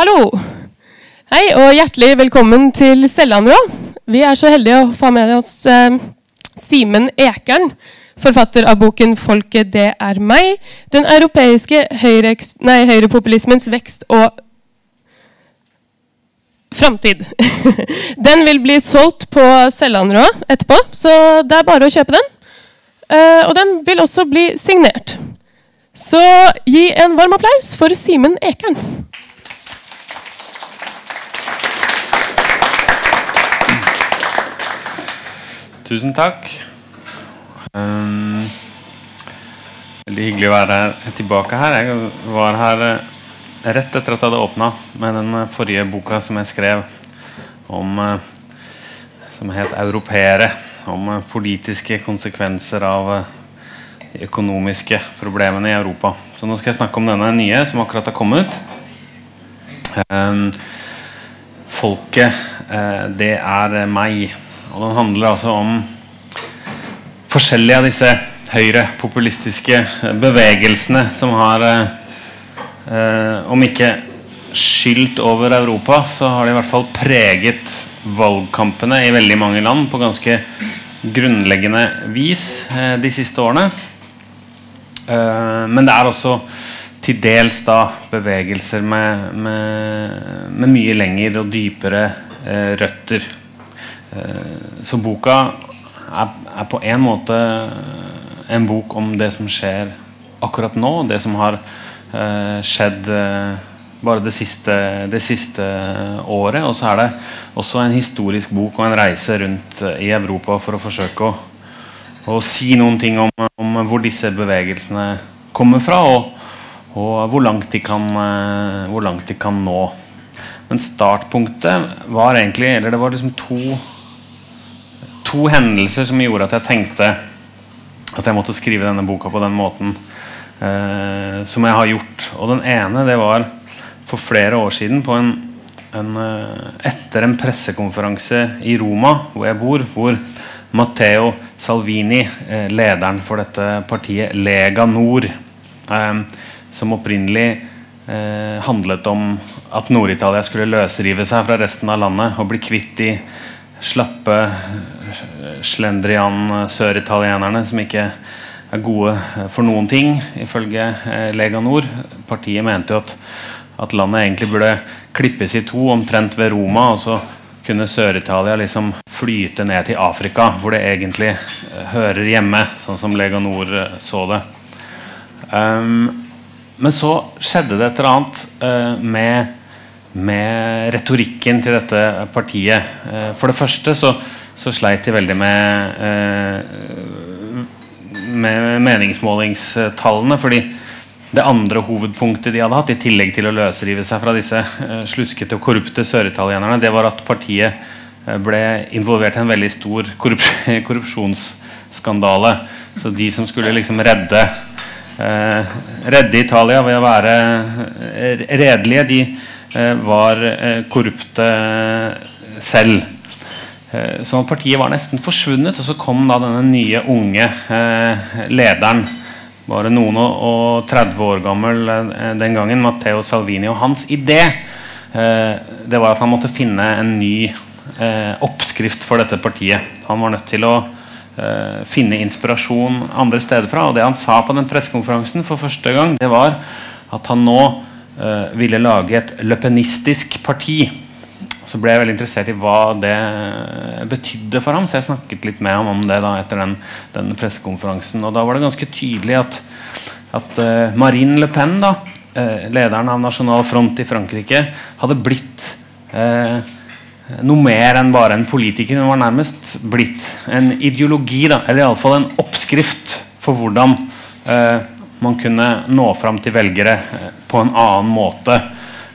Hallo. Hei og hjertelig velkommen til Sellandrå. Vi er så heldige å få med oss eh, Simen Ekern, forfatter av boken 'Folket, det er meg'. Den europeiske høyre, nei, høyrepopulismens vekst og framtid. den vil bli solgt på Sellandrå etterpå, så det er bare å kjøpe den. Eh, og den vil også bli signert. Så gi en varm applaus for Simen Ekern. Tusen takk. Um, veldig hyggelig å være tilbake her. Jeg var her eh, rett etter at jeg hadde åpna med den eh, forrige boka som jeg skrev om eh, Som het 'Europeere'. Om politiske konsekvenser av de økonomiske problemene i Europa. Så nå skal jeg snakke om denne nye som akkurat har kommet. Um, folket, det er meg. Og den handler altså om forskjellige av disse høyrepopulistiske bevegelsene som har eh, Om ikke skylt over Europa, så har de i hvert fall preget valgkampene i veldig mange land på ganske grunnleggende vis eh, de siste årene. Eh, men det er også til dels da bevegelser med, med, med mye lengre og dypere eh, røtter. Eh, så boka er, er, på en måte en bok om det som skjer akkurat nå, det som har eh, skjedd eh, bare det siste, det siste, året. Og så er det også en historisk bok og en reise rundt uh, i Europa for å forsøke å, å si noen ting om, om, hvor disse bevegelsene kommer fra, og, og hvor, langt kan, hvor, langt de kan, nå. Men startpunktet var egentlig Eller det var liksom to to hendelser som gjorde at jeg tenkte at jeg måtte skrive denne boka på den måten eh, som jeg har gjort. Og den ene det var for flere år siden på en, en, eh, etter en pressekonferanse i Roma, hvor jeg bor, hvor Matteo Salvini, eh, lederen for dette partiet Lega Nord, eh, som opprinnelig eh, handlet om at Nord-Italia skulle løsrive seg fra resten av landet og bli kvitt de slappe slendrian søritalienerne som ikke er gode for noen ting, ifølge eh, Lega Nord. Partiet mente jo at, at, landet egentlig burde klippes i to, omtrent ved Roma. og så kunne Sør-Italia liksom flyte ned til Afrika, hvor det egentlig eh, hører hjemme, sånn som Lega Nord eh, så det. Um, men så skjedde det et eller annet uh, med med retorikken til dette partiet. Uh, for det første så, så sleit de veldig med, eh, med meningsmålingstallene. fordi det andre hovedpunktet de hadde hatt, i tillegg til å løsrive seg fra disse eh, sluskete og korrupte søritalienerne, det var at partiet ble involvert i en veldig stor korrup korrupsjonsskandale. Så de som skulle liksom redde, redde Italia ved å være redelige, de Eh, var eh, korrupte selv. Eh, sånn at partiet var nesten forsvunnet. Og så kom da denne nye, unge lederen, bare noen og 30 år gammel den gangen, Matteo Salvini. Og hans idé det var at han måtte finne en ny oppskrift for dette partiet. Han var nødt til å finne inspirasjon andre steder fra. Og det han sa på den pressekonferansen for første gang, det var at han nå ville lage et løpenistisk parti. Så ble jeg veldig interessert i hva det betydde for ham, så jeg snakket litt med ham om det da etter den, den pressekonferansen. Og da var det ganske tydelig at, at uh, Marine Le Pen, da, uh, lederen av Nasjonal Front i Frankrike, hadde blitt noe mer enn bare en politiker. Hun var nærmest blitt en ideologi, da, eller iallfall en oppskrift for hvordan eh, man kunne nå fram til velgere eh, på en annen måte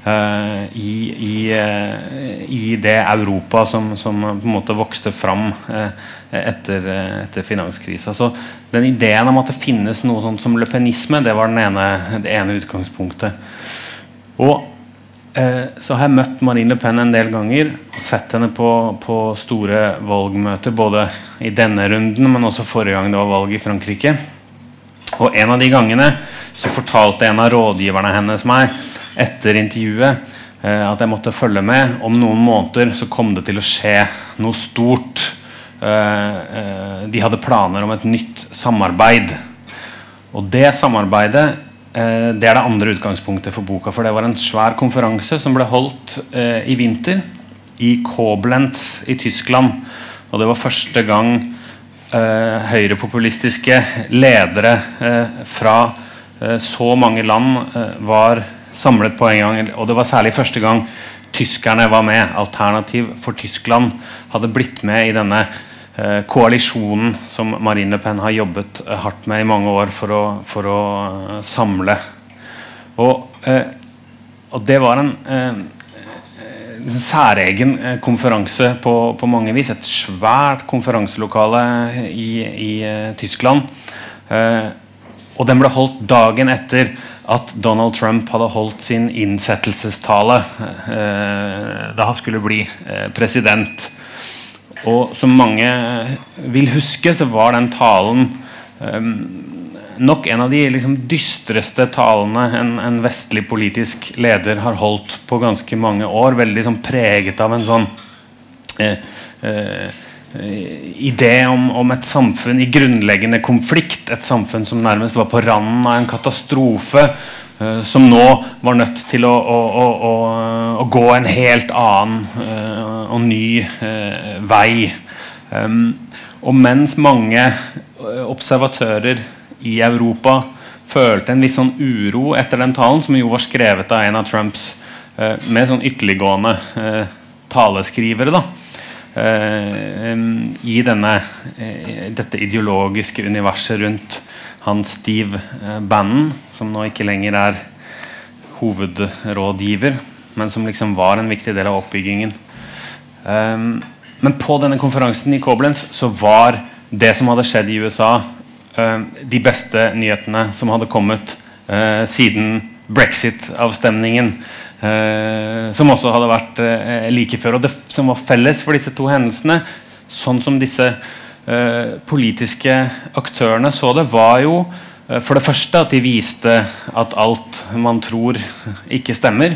uh, i, uh, i, det Europa som, som, på en måte vokste fram uh, etter, etter finanskrisa. Så den ideen om at det finnes noe sånt som løpenisme, det var ene, det ene utgangspunktet. Og så har jeg møtt Marine Le Pen en del ganger og sett henne på, på store valgmøter, både i denne runden, men også forrige gang det var valg i Frankrike. Og en av de gangene så fortalte en av rådgiverne hennes meg etter intervjuet at jeg måtte følge med. Om noen måneder så kom det til å skje noe stort. de hadde planer om et nytt samarbeid. Og det samarbeidet det er det andre utgangspunktet for boka. For det var en svær konferanse som ble holdt i vinter i Koblenz i Tyskland. Og det var første gang eh, høyrepopulistiske ledere eh, fra eh, så mange land eh, var samlet på en gang. Og det var særlig første gang tyskerne var med. Alternativ for Tyskland hadde blitt med i denne eh, koalisjonen som Marine Le Pen har jobbet eh, hardt med i mange år for å, for å samle. Og, og, det var en særegen eh, konferanse på, på, mange vis. Et svært konferanselokale i, i Tyskland. Og den ble holdt dagen etter at Donald Trump hadde holdt sin innsettelsestale eh, da han skulle bli president. Og som mange vil huske, så var den talen eh, nok en av de liksom, dystreste talene en, en, vestlig politisk leder har holdt på ganske mange år. Veldig sånn, preget av en sånn eh, eh, idé om, om, et samfunn i grunnleggende konflikt. Et samfunn som nærmest var på randen av en katastrofe. Uh, som nå var nødt til å, å, å, å gå en helt annen uh, og ny uh, vei. Um, og mens mange observatører i Europa følte en viss sånn uro etter den talen, som jo var skrevet av en av Trumps eh, med sånn ytterliggående eh, taleskrivere. da eh, I denne, eh, dette ideologiske universet rundt han Steve eh, Bannon, som nå ikke lenger er hovedrådgiver, men som liksom var en viktig del av oppbyggingen. Eh, men på denne konferansen i Koblenz så var det som hadde skjedd i USA, Eh, de beste nyhetene som hadde kommet uh, siden brexit-avstemningen. Uh, som også hadde vært uh, like før. Og det som var felles for disse to hendelsene, sånn som disse politiske aktørene så det, var jo for det første at de viste at alt man tror, ikke stemmer.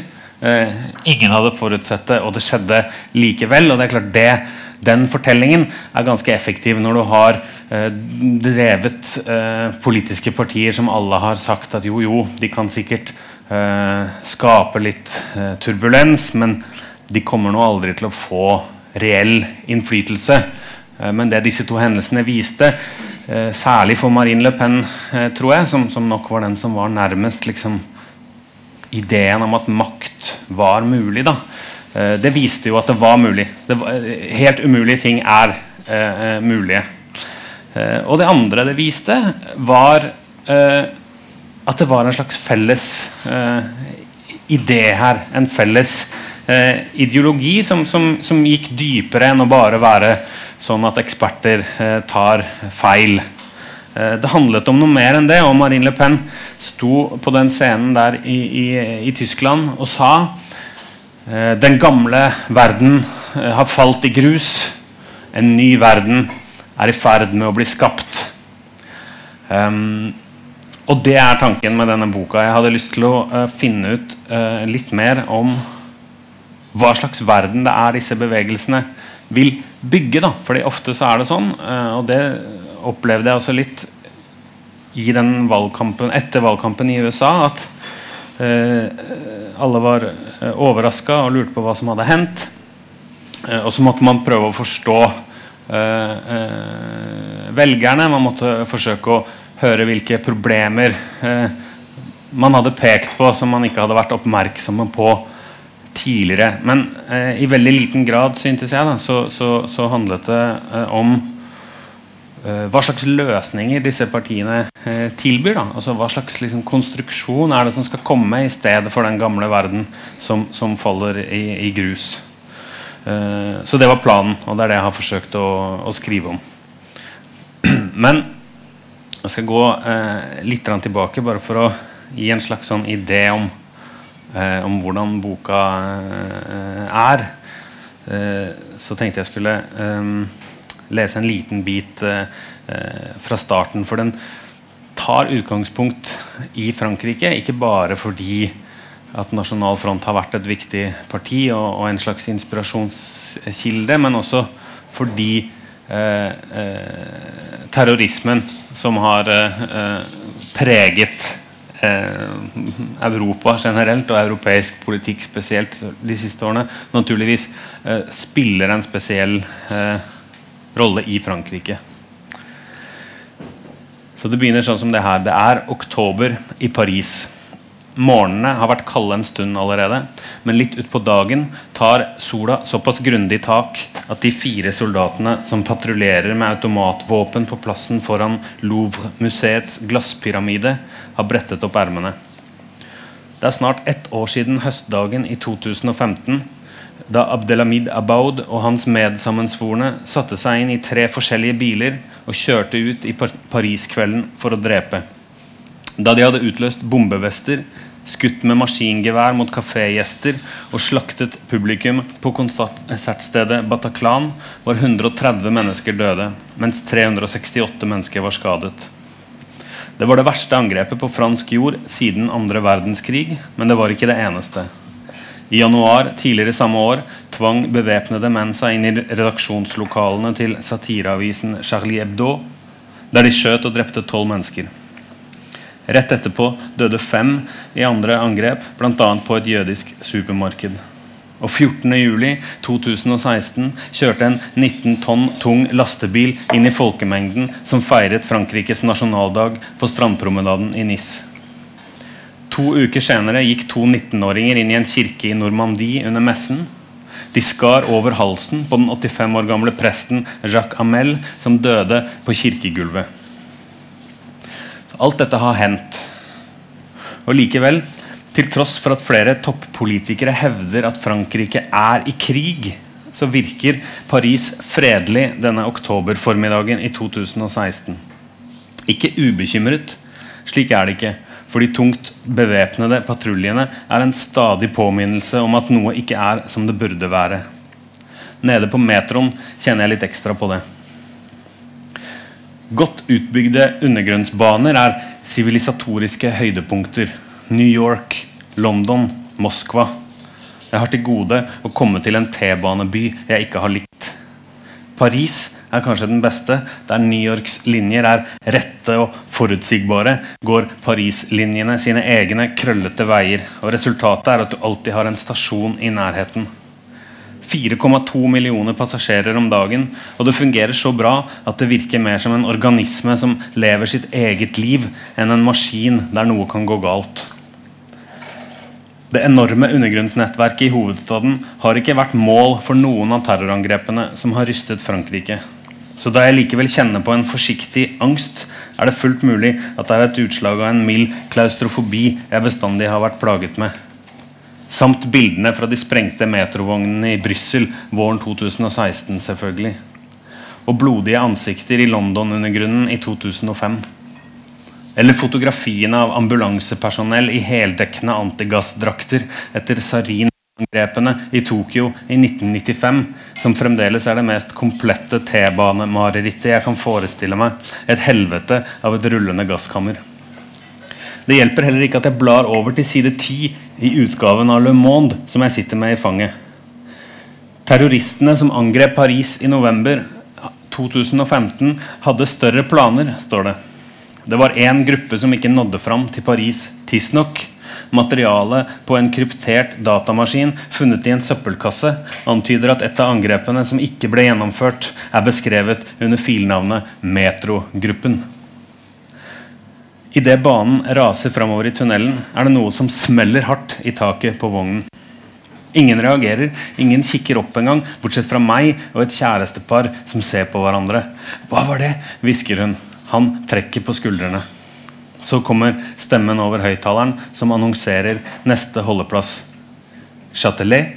ingen hadde forutsett det, og det skjedde likevel. Og det er klart det den fortellingen er ganske effektiv når du har eh, drevet eh, politiske partier som alle har sagt at jo, jo, de kan sikkert eh, skape litt eh, turbulens, men de kommer nå aldri til å få reell innflytelse. Eh, men det disse to hendelsene viste, eh, særlig for Marine Le Pen, tror jeg, som, som, nok var den som var nærmest liksom, ideen om at makt var mulig. da Eh, det viste jo at det var mulig. Det var, eh, helt umulige ting er uh, mulige. Uh, og det andre det viste, var uh, at det var en slags felles idé her. En felles ideologi som, som, som, gikk dypere enn å bare være sånn at eksperter tar feil. Det handlet om noe mer enn det. Og Marine Le Pen sto på den scenen der i, i, i Tyskland og sa Eh, den gamle verden eh, har falt i grus. En ny verden er i ferd med å bli skapt. Um, og det er tanken med denne boka. Jeg hadde lyst til å uh, finne ut uh, litt mer om hva slags verden det er disse bevegelsene vil bygge. da, fordi ofte så er det sånn, uh, og det opplevde jeg også litt i den valgkampen, etter valgkampen i USA, at alle var uh, overraska og lurte på hva som hadde hendt. Og så måtte man prøve å forstå velgerne. Man måtte forsøke å høre hvilke problemer man hadde pekt på som man ikke hadde vært oppmerksomme på tidligere. Men i veldig liten grad, syntes jeg, da, så, så, så handlet det om Eh, hva slags løsninger disse partiene eh, tilbyr. Da. Altså, hva slags liksom, konstruksjon er det som skal komme i stedet for den gamle verden som, som faller i, i grus. Uh, så det var planen, og det er det jeg har forsøkt å, å skrive om. Men jeg skal gå eh, litt tilbake bare for å gi en slags sånn idé om, eh, om hvordan boka er. så tenkte jeg skulle um, lese en liten bit eh, eh, fra starten. For den tar utgangspunkt i Frankrike, ikke bare fordi at Nasjonal Front har vært et viktig parti og, og en slags inspirasjonskilde, men også fordi eh, eh, terrorismen som har eh, preget eh, Europa generelt og europeisk politikk spesielt de siste årene, naturligvis eh, spiller en spesiell eh, rolle i Frankrike. Så det begynner sånn som det her. Det er oktober i Paris. Morgenene har vært kalde en stund allerede, men litt utpå dagen tar sola såpass grundig tak at de fire soldatene som patruljerer med automatvåpen på plassen foran Louvre-museets glasspyramide, har brettet opp ermene. Det er snart ett år siden høstdagen i 2015 da Abdelhamid Abaud og hans medsammensvorne satte seg inn i tre forskjellige biler og kjørte ut i Paris-kvelden for å drepe. Da de hadde utløst bombevester, skutt med maskingevær mot kafégjester og slaktet publikum på konsertstedet Bataclan, var 130 mennesker døde, mens 368 mennesker var skadet. Det var det verste angrepet på fransk jord siden andre verdenskrig, men det var ikke det eneste. I januar tidligere samme år tvang bevæpnede menn seg inn i redaksjonslokalene til satireavisen Charlie Hebdo, der de skjøt og drepte tolv mennesker. Rett etterpå døde fem i andre angrep, bl.a. på et jødisk supermarked. Og 14.07.2016 kjørte en 19 tonn tung lastebil inn i folkemengden som feiret Frankrikes nasjonaldag på strandpromenaden i Nis. To uker senere gikk to 19-åringer inn i en kirke i Normandie under messen. De skar over halsen på den 85 år gamle presten Jacques Amel, som døde på kirkegulvet. Alt dette har hendt. Og likevel, til tross for at flere toppolitikere hevder at Frankrike er i krig, så virker Paris fredelig denne oktoberformiddagen i 2016. Ikke ubekymret. Slik er det ikke. For de tungt bevæpnede patruljene er en stadig påminnelse om at noe ikke er som det burde være. Nede på metroen kjenner jeg litt ekstra på det. Godt utbygde undergrunnsbaner er sivilisatoriske høydepunkter. New York, London, Moskva. Jeg har til gode å komme til en T-baneby jeg ikke har likt. Paris er kanskje den beste. Der New Yorks linjer er rette og forutsigbare, går Paris-linjene sine egne krøllete veier. og Resultatet er at du alltid har en stasjon i nærheten. 4,2 millioner passasjerer om dagen, og det fungerer så bra at det virker mer som en organisme som lever sitt eget liv, enn en maskin der noe kan gå galt. Det enorme undergrunnsnettverket i hovedstaden har ikke vært mål for noen av terrorangrepene som har rystet Frankrike. Så da jeg likevel kjenner på en forsiktig angst, er det fullt mulig at det er et utslag av en mild klaustrofobi jeg bestandig har vært plaget med. Samt bildene fra de sprengte metrovognene i Brussel våren 2016, selvfølgelig. Og blodige ansikter i London-undergrunnen i 2005. Eller fotografiene av ambulansepersonell i heldekkende antigassdrakter etter sarin angrepene i Tokyo i 1995, som fremdeles er det mest komplette T-banemarerittet jeg kan forestille meg. Et helvete av et rullende gasskammer. Det hjelper heller ikke at jeg blar over til side 10 i utgaven av Le Monde som jeg sitter med i fanget. Terroristene som angrep Paris i november 2015, hadde større planer, står det. Det var én gruppe som ikke nådde fram til Paris tidsnok. Materialet på en kryptert datamaskin funnet i en søppelkasse antyder at et av angrepene som ikke ble gjennomført, er beskrevet under filnavnet Metrogruppen. Idet banen raser framover i tunnelen, er det noe som smeller hardt i taket på vognen. Ingen reagerer, ingen kikker opp engang, bortsett fra meg og et kjærestepar som ser på hverandre. Hva var det? hvisker hun. Han trekker på skuldrene. Så kommer stemmen over høyttaleren som annonserer neste holdeplass. Châtelet.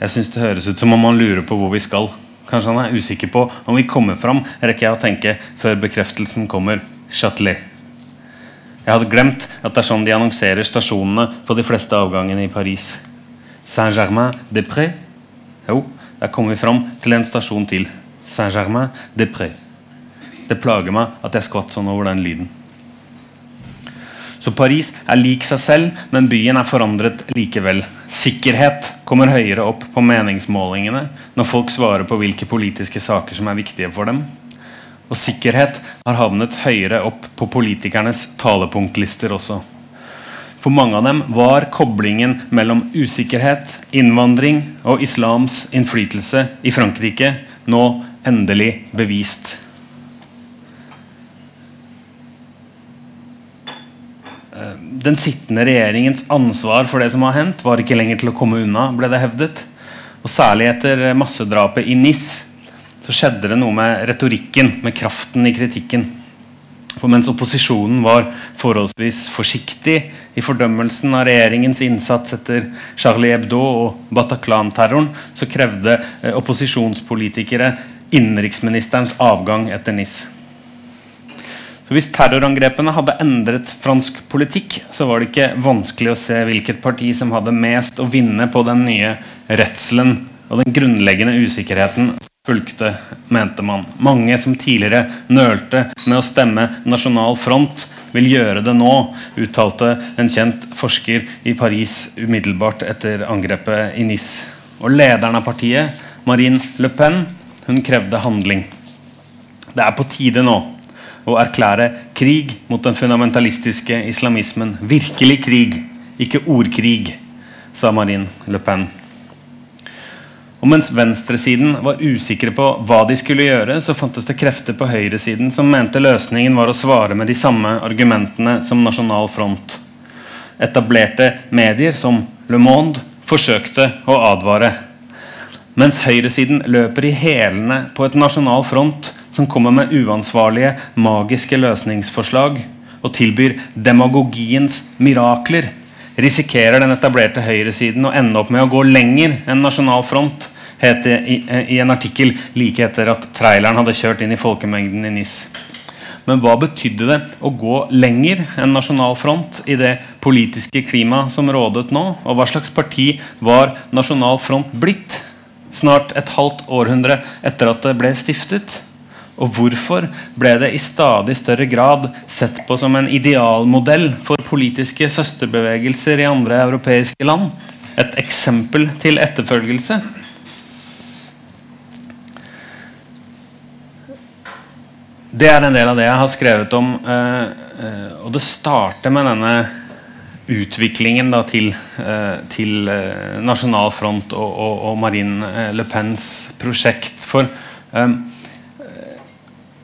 Jeg syns det høres ut som om han lurer på hvor vi skal. Kanskje han er usikker på om vi kommer fram, rekker jeg å tenke før bekreftelsen kommer. Châtelet. Jeg hadde glemt at det er sånn de annonserer stasjonene på de fleste avgangene i Paris. Saint-Germain-des-Prés. Jo, der kommer vi fram til en stasjon til. Saint-Germain-des-Prés. Det plager meg at jeg skvatt sånn over den lyden. Så Paris er lik seg selv, men byen er forandret likevel. Sikkerhet kommer høyere opp på meningsmålingene når folk svarer på hvilke politiske saker som er viktige for dem. Og sikkerhet har havnet høyere opp på politikernes talepunktlister også. For mange av dem var koblingen mellom usikkerhet, innvandring og islams innflytelse i Frankrike nå endelig bevist. Den sittende regjeringens ansvar for det som har hendt, var ikke lenger til å komme unna, ble det hevdet. Og Særlig etter massedrapet i NIS så skjedde det noe med retorikken, med kraften i kritikken. For mens opposisjonen var forholdsvis forsiktig i fordømmelsen av regjeringens innsats etter Charlie Hebdo og Bataclan-terroren, så krevde eh, opposisjonspolitikere innenriksministerens avgang etter NIS. Så Hvis terrorangrepene hadde endret fransk politikk, så var det ikke vanskelig å se hvilket parti som hadde mest å vinne på den nye redselen og den grunnleggende usikkerheten fulgte, mente man. Mange som tidligere nølte med å stemme Nasjonal Front, vil gjøre det nå, uttalte en kjent forsker i Paris umiddelbart etter angrepet i Nis. Og lederen av partiet, Marine Le Pen, hun krevde handling. Det er på tide nå å erklære krig mot den fundamentalistiske islamismen. Virkelig krig, ikke ordkrig, sa Marine Le Pen. Og mens venstresiden var usikre på hva de skulle gjøre, så fantes det krefter på høyresiden som mente løsningen var å svare med de samme argumentene som Nasjonal Front. Etablerte medier som Le Monde forsøkte å advare. Mens høyresiden løper i hælene på et nasjonal front som kommer med uansvarlige, magiske løsningsforslag og tilbyr demagogiens mirakler, risikerer den etablerte høyresiden å ende opp med å gå lenger enn Nasjonal Front het det i, i, en artikkel like etter at traileren hadde kjørt inn i folkemengden i NIS. Men hva betydde det å gå lenger enn Nasjonal Front i det politiske klimaet som rådet nå? Og hva slags parti var Nasjonal Front blitt snart et halvt århundre etter at det ble stiftet? Og hvorfor ble det i stadig større grad sett på som en idealmodell for politiske søsterbevegelser i andre europeiske land? Et eksempel til etterfølgelse? Det er en del av det jeg har skrevet om. Eh, eh, og det starter med denne utviklingen da, til, eh, til Nasjonal Front og, og, og, Marine Le Pens prosjekt. For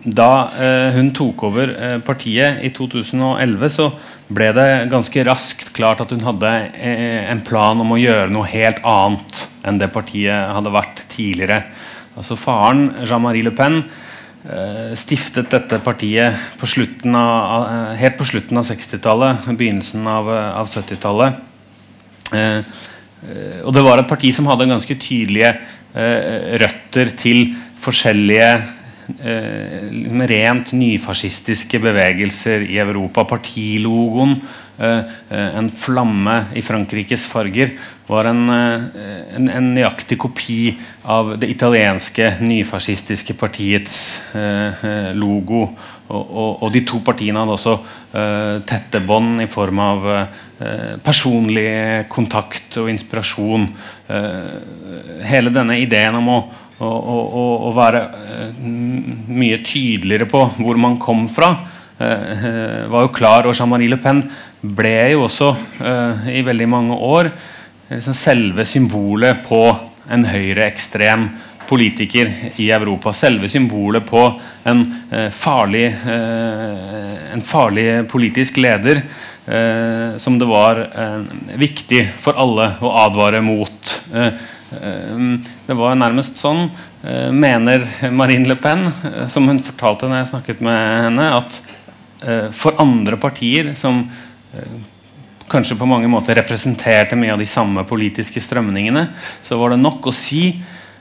da hun tok over partiet i 2011, så ble det ganske raskt klart at hun hadde en plan om å gjøre noe helt annet enn det partiet hadde vært tidligere. Altså Faren, Jean-Marie Le Pen, stiftet dette partiet på av, eh, helt på slutten av 60-tallet, begynnelsen av, eh, av 70-tallet. Eh, og det var et parti som hadde ganske tydelige eh, røtter til forskjellige eh, rent nyfascistiske bevegelser i Europa. Partilogoen Eh, eh, en flamme i Frankrikes farger var en, eh, en, en nøyaktig kopi av det italienske nyfascistiske partiets logo. Og, og, og, de to partiene hadde også tette bånd i form av personlig kontakt og inspirasjon. hele denne ideen om å å, være mye tydeligere på hvor man kom fra, var jo klar. Og Jean-Marie Le Pen ble jo også i veldig mange år selve symbolet på en høyreekstrem politiker i Europa. Selve symbolet på en, uh, farlig, uh, en farlig politisk leder som det var viktig for alle å advare mot. det var nærmest sånn, mener Marine Le Pen, som hun fortalte når jeg snakket med henne, at for andre partier som kanskje på mange måter representerte mye av de samme politiske strømningene, så var det nok å si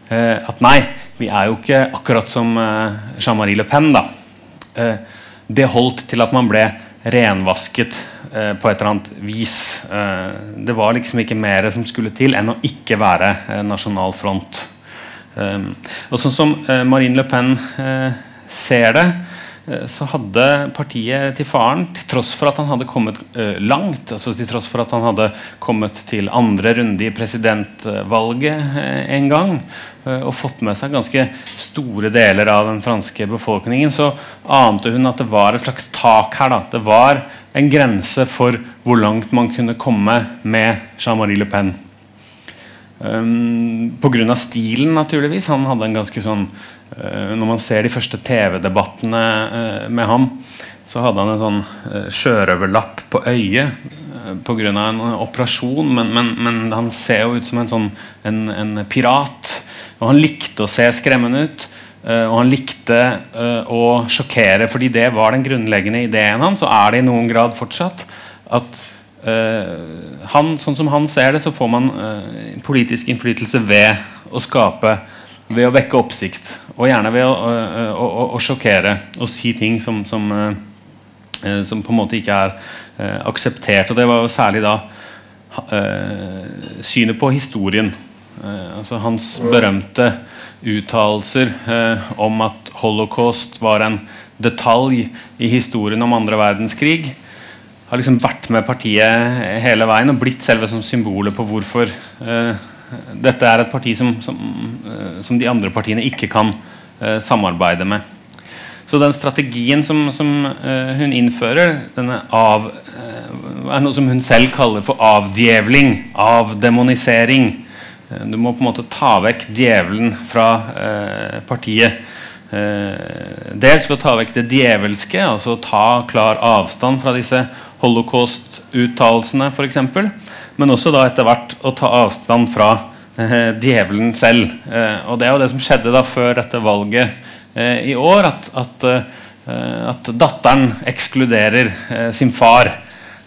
eh, at nei, vi er jo ikke akkurat som eh, Jean-Marie Le Pen. da. Eh, det holdt til at man ble renvasket eh, på et eller annet vis. Eh, det var liksom ikke mer som skulle til enn å ikke være eh, nasjonal front. og sånn som Marine Le Pen ser det, eh, så hadde partiet til faren, til tross for at han hadde kommet uh, langt, altså til tross for at han hadde kommet til andre runde i presidentvalget uh, en gang, og fått med seg ganske store deler av den franske befolkningen, så ante hun at det var et slags tak her. Da. Det var en grense for hvor langt man kunne komme med Jean-Marie Le Pen. Um, Pga. stilen, naturligvis. Han hadde en ganske sånn uh, Når man ser de første TV-debattene uh, med ham, så hadde han en sånn uh, sjørøverlapp på øyet uh, pga. en operasjon. Men, men, men, han ser jo ut som en sånn en, en pirat. Og han likte å se skremmende ut. Og han likte å sjokkere, fordi det var den grunnleggende ideen hans, og er det i noen grad fortsatt. At han, sånn som han ser det, så får man uh, politisk innflytelse ved å skape Ved å vekke oppsikt. Og gjerne ved å, uh, å, å, å sjokkere og si ting som, som, som, på en måte ikke er akseptert. Og det var jo særlig da synet på historien. altså hans berømte uttalelser om at holocaust var en detalj i historien om andre verdenskrig har liksom vært med partiet hele veien og blitt selve som symbolet på hvorfor uh, dette er et parti som, som, uh, som, de andre partiene ikke kan uh, samarbeide med. Så den strategien som, som hun innfører, av, er noe som hun selv kaller for avdjevling, avdemonisering. Du må på en måte ta vekk djevelen fra partiet. Dels ved å ta vekk det djevelske, altså ta klar avstand fra disse holocaust-uttalelsene f.eks. Men også da etter hvert å ta avstand fra eh, djevelen selv. Eh, og det er jo det som skjedde da før dette valget eh, i år, at, at, eh, at datteren ekskluderer eh, sin far.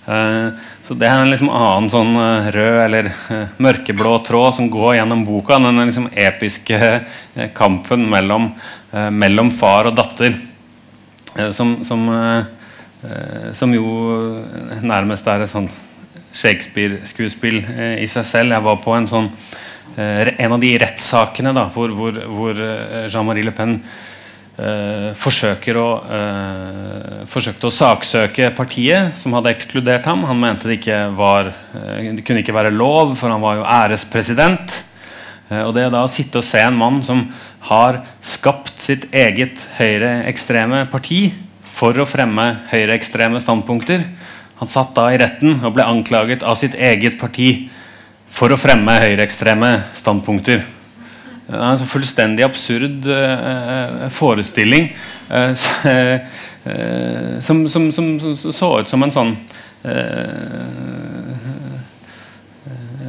Eh, så det er en liksom annen sånn rød eller mørkeblå tråd som går gjennom boka. Den liksom episke kampen mellom, mellom, far og datter. som, som Eh, som jo nærmest er et sånn Shakespeare-skuespill eh, i seg selv. Jeg var på en sånn eh, en av de rettssakene hvor, hvor, hvor Jean-Marie Le Pen eh, forsøker å, eh, forsøkte å saksøke partiet som hadde ekskludert ham. Han mente det ikke var det kunne ikke være lov, for han var jo ærespresident. Eh, og det da å sitte og se en mann som har skapt sitt eget høyreekstreme parti for å fremme høyreekstreme standpunkter. Han satt da i retten og ble anklaget av sitt eget parti for å fremme høyreekstreme standpunkter. Det er en fullstendig absurd uh, forestilling uh, uh, som, som, som, så ut som en sånn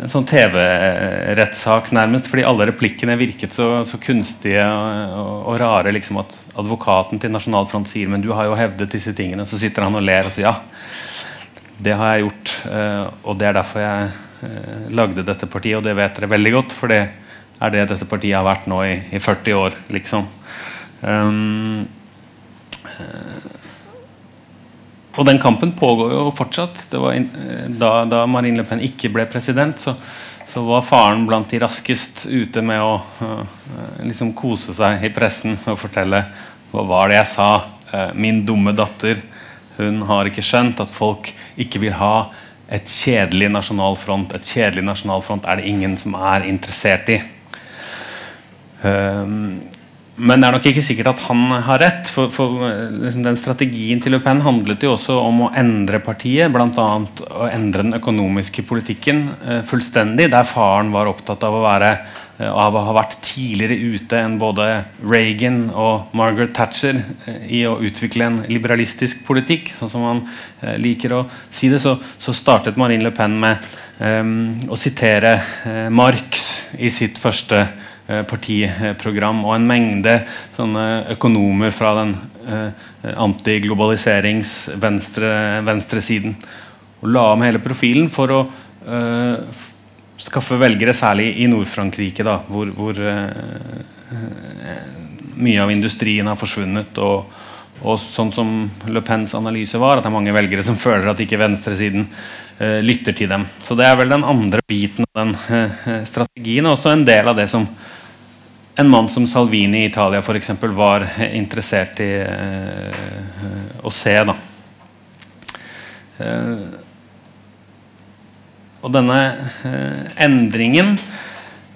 en sånn TV-rettssak, nærmest. Fordi alle replikkene virket så, så kunstige og, og, og, rare. liksom At advokaten til Nasjonal Front sier men du har jo hevdet disse tingene. Så sitter han og ler og sier ja, det har jeg gjort. Og det er derfor jeg lagde dette partiet, og det vet dere veldig godt. For det er det dette partiet har vært nå i, i 40 år, liksom. Um, og den kampen pågår jo fortsatt. In, eh, da, da, Marine Le Pen ikke ble president, så, så, var faren blant de raskest ute med å uh, liksom kose seg i pressen og fortelle hva var det jeg sa. Uh, min dumme datter hun har ikke skjønt at folk ikke vil ha et kjedelig nasjonalfront. Et kjedelig nasjonalfront er det ingen som er interessert i. Um, men det er nok ikke sikkert at han har rett. for, for liksom Den Strategien til Le Pen handlet jo også om å endre partiet. Bl.a. å endre den økonomiske politikken eh, fullstendig. Der faren var opptatt av å, være, eh, av å ha vært tidligere ute enn både Reagan og Margaret Thatcher eh, i å utvikle en liberalistisk politikk. sånn som han eh, liker å si det, så, så, startet Marine Le Pen med eh, å sitere eh, Marx i sitt første Eh, partiprogram og en mengde økonomer fra den eh, antiglobaliserings-venstresiden. Og la om hele profilen for å uh, skaffe velgere, særlig i Nord-Frankrike, hvor, hvor uh, mye av industrien har forsvunnet. og og sånn som Le Pens analyse var, at det er mange velgere som føler at ikke venstresiden eh, lytter til dem. Så det er vel den andre biten av den eh, strategien, og også en del av det som en mann som Salvini i Italia eksempel, var interessert i eh, å se. Da. Eh, og denne eh, endringen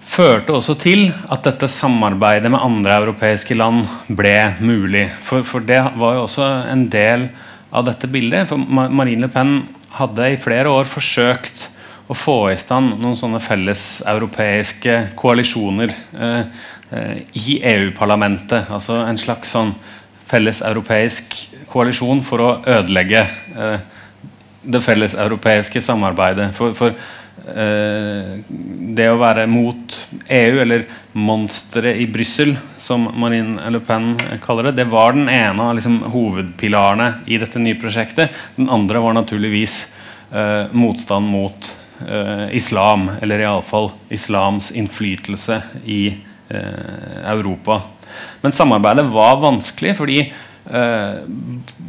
førte også til at dette samarbeidet med andre europeiske land ble mulig. For, for det var jo også en del av dette bildet. For Marine Le Pen hadde i flere år forsøkt å få i stand noen sånne felles europeiske koalisjoner. Eh, Eh, i EU-parlamentet. Altså en slags sånn felles koalisjon for å ødelegge eh, det felles europeiske samarbeidet. For, for eh, det å være mot EU, eller monsteret i Brussel, som Marine Le Pen kaller det, det var den ene av liksom, hovedpilarene i dette nye prosjektet. Den andre var naturligvis eh, motstand mot eh, islam, eller iallfall islams innflytelse i Eh, Europa. Men samarbeidet var vanskelig fordi eh,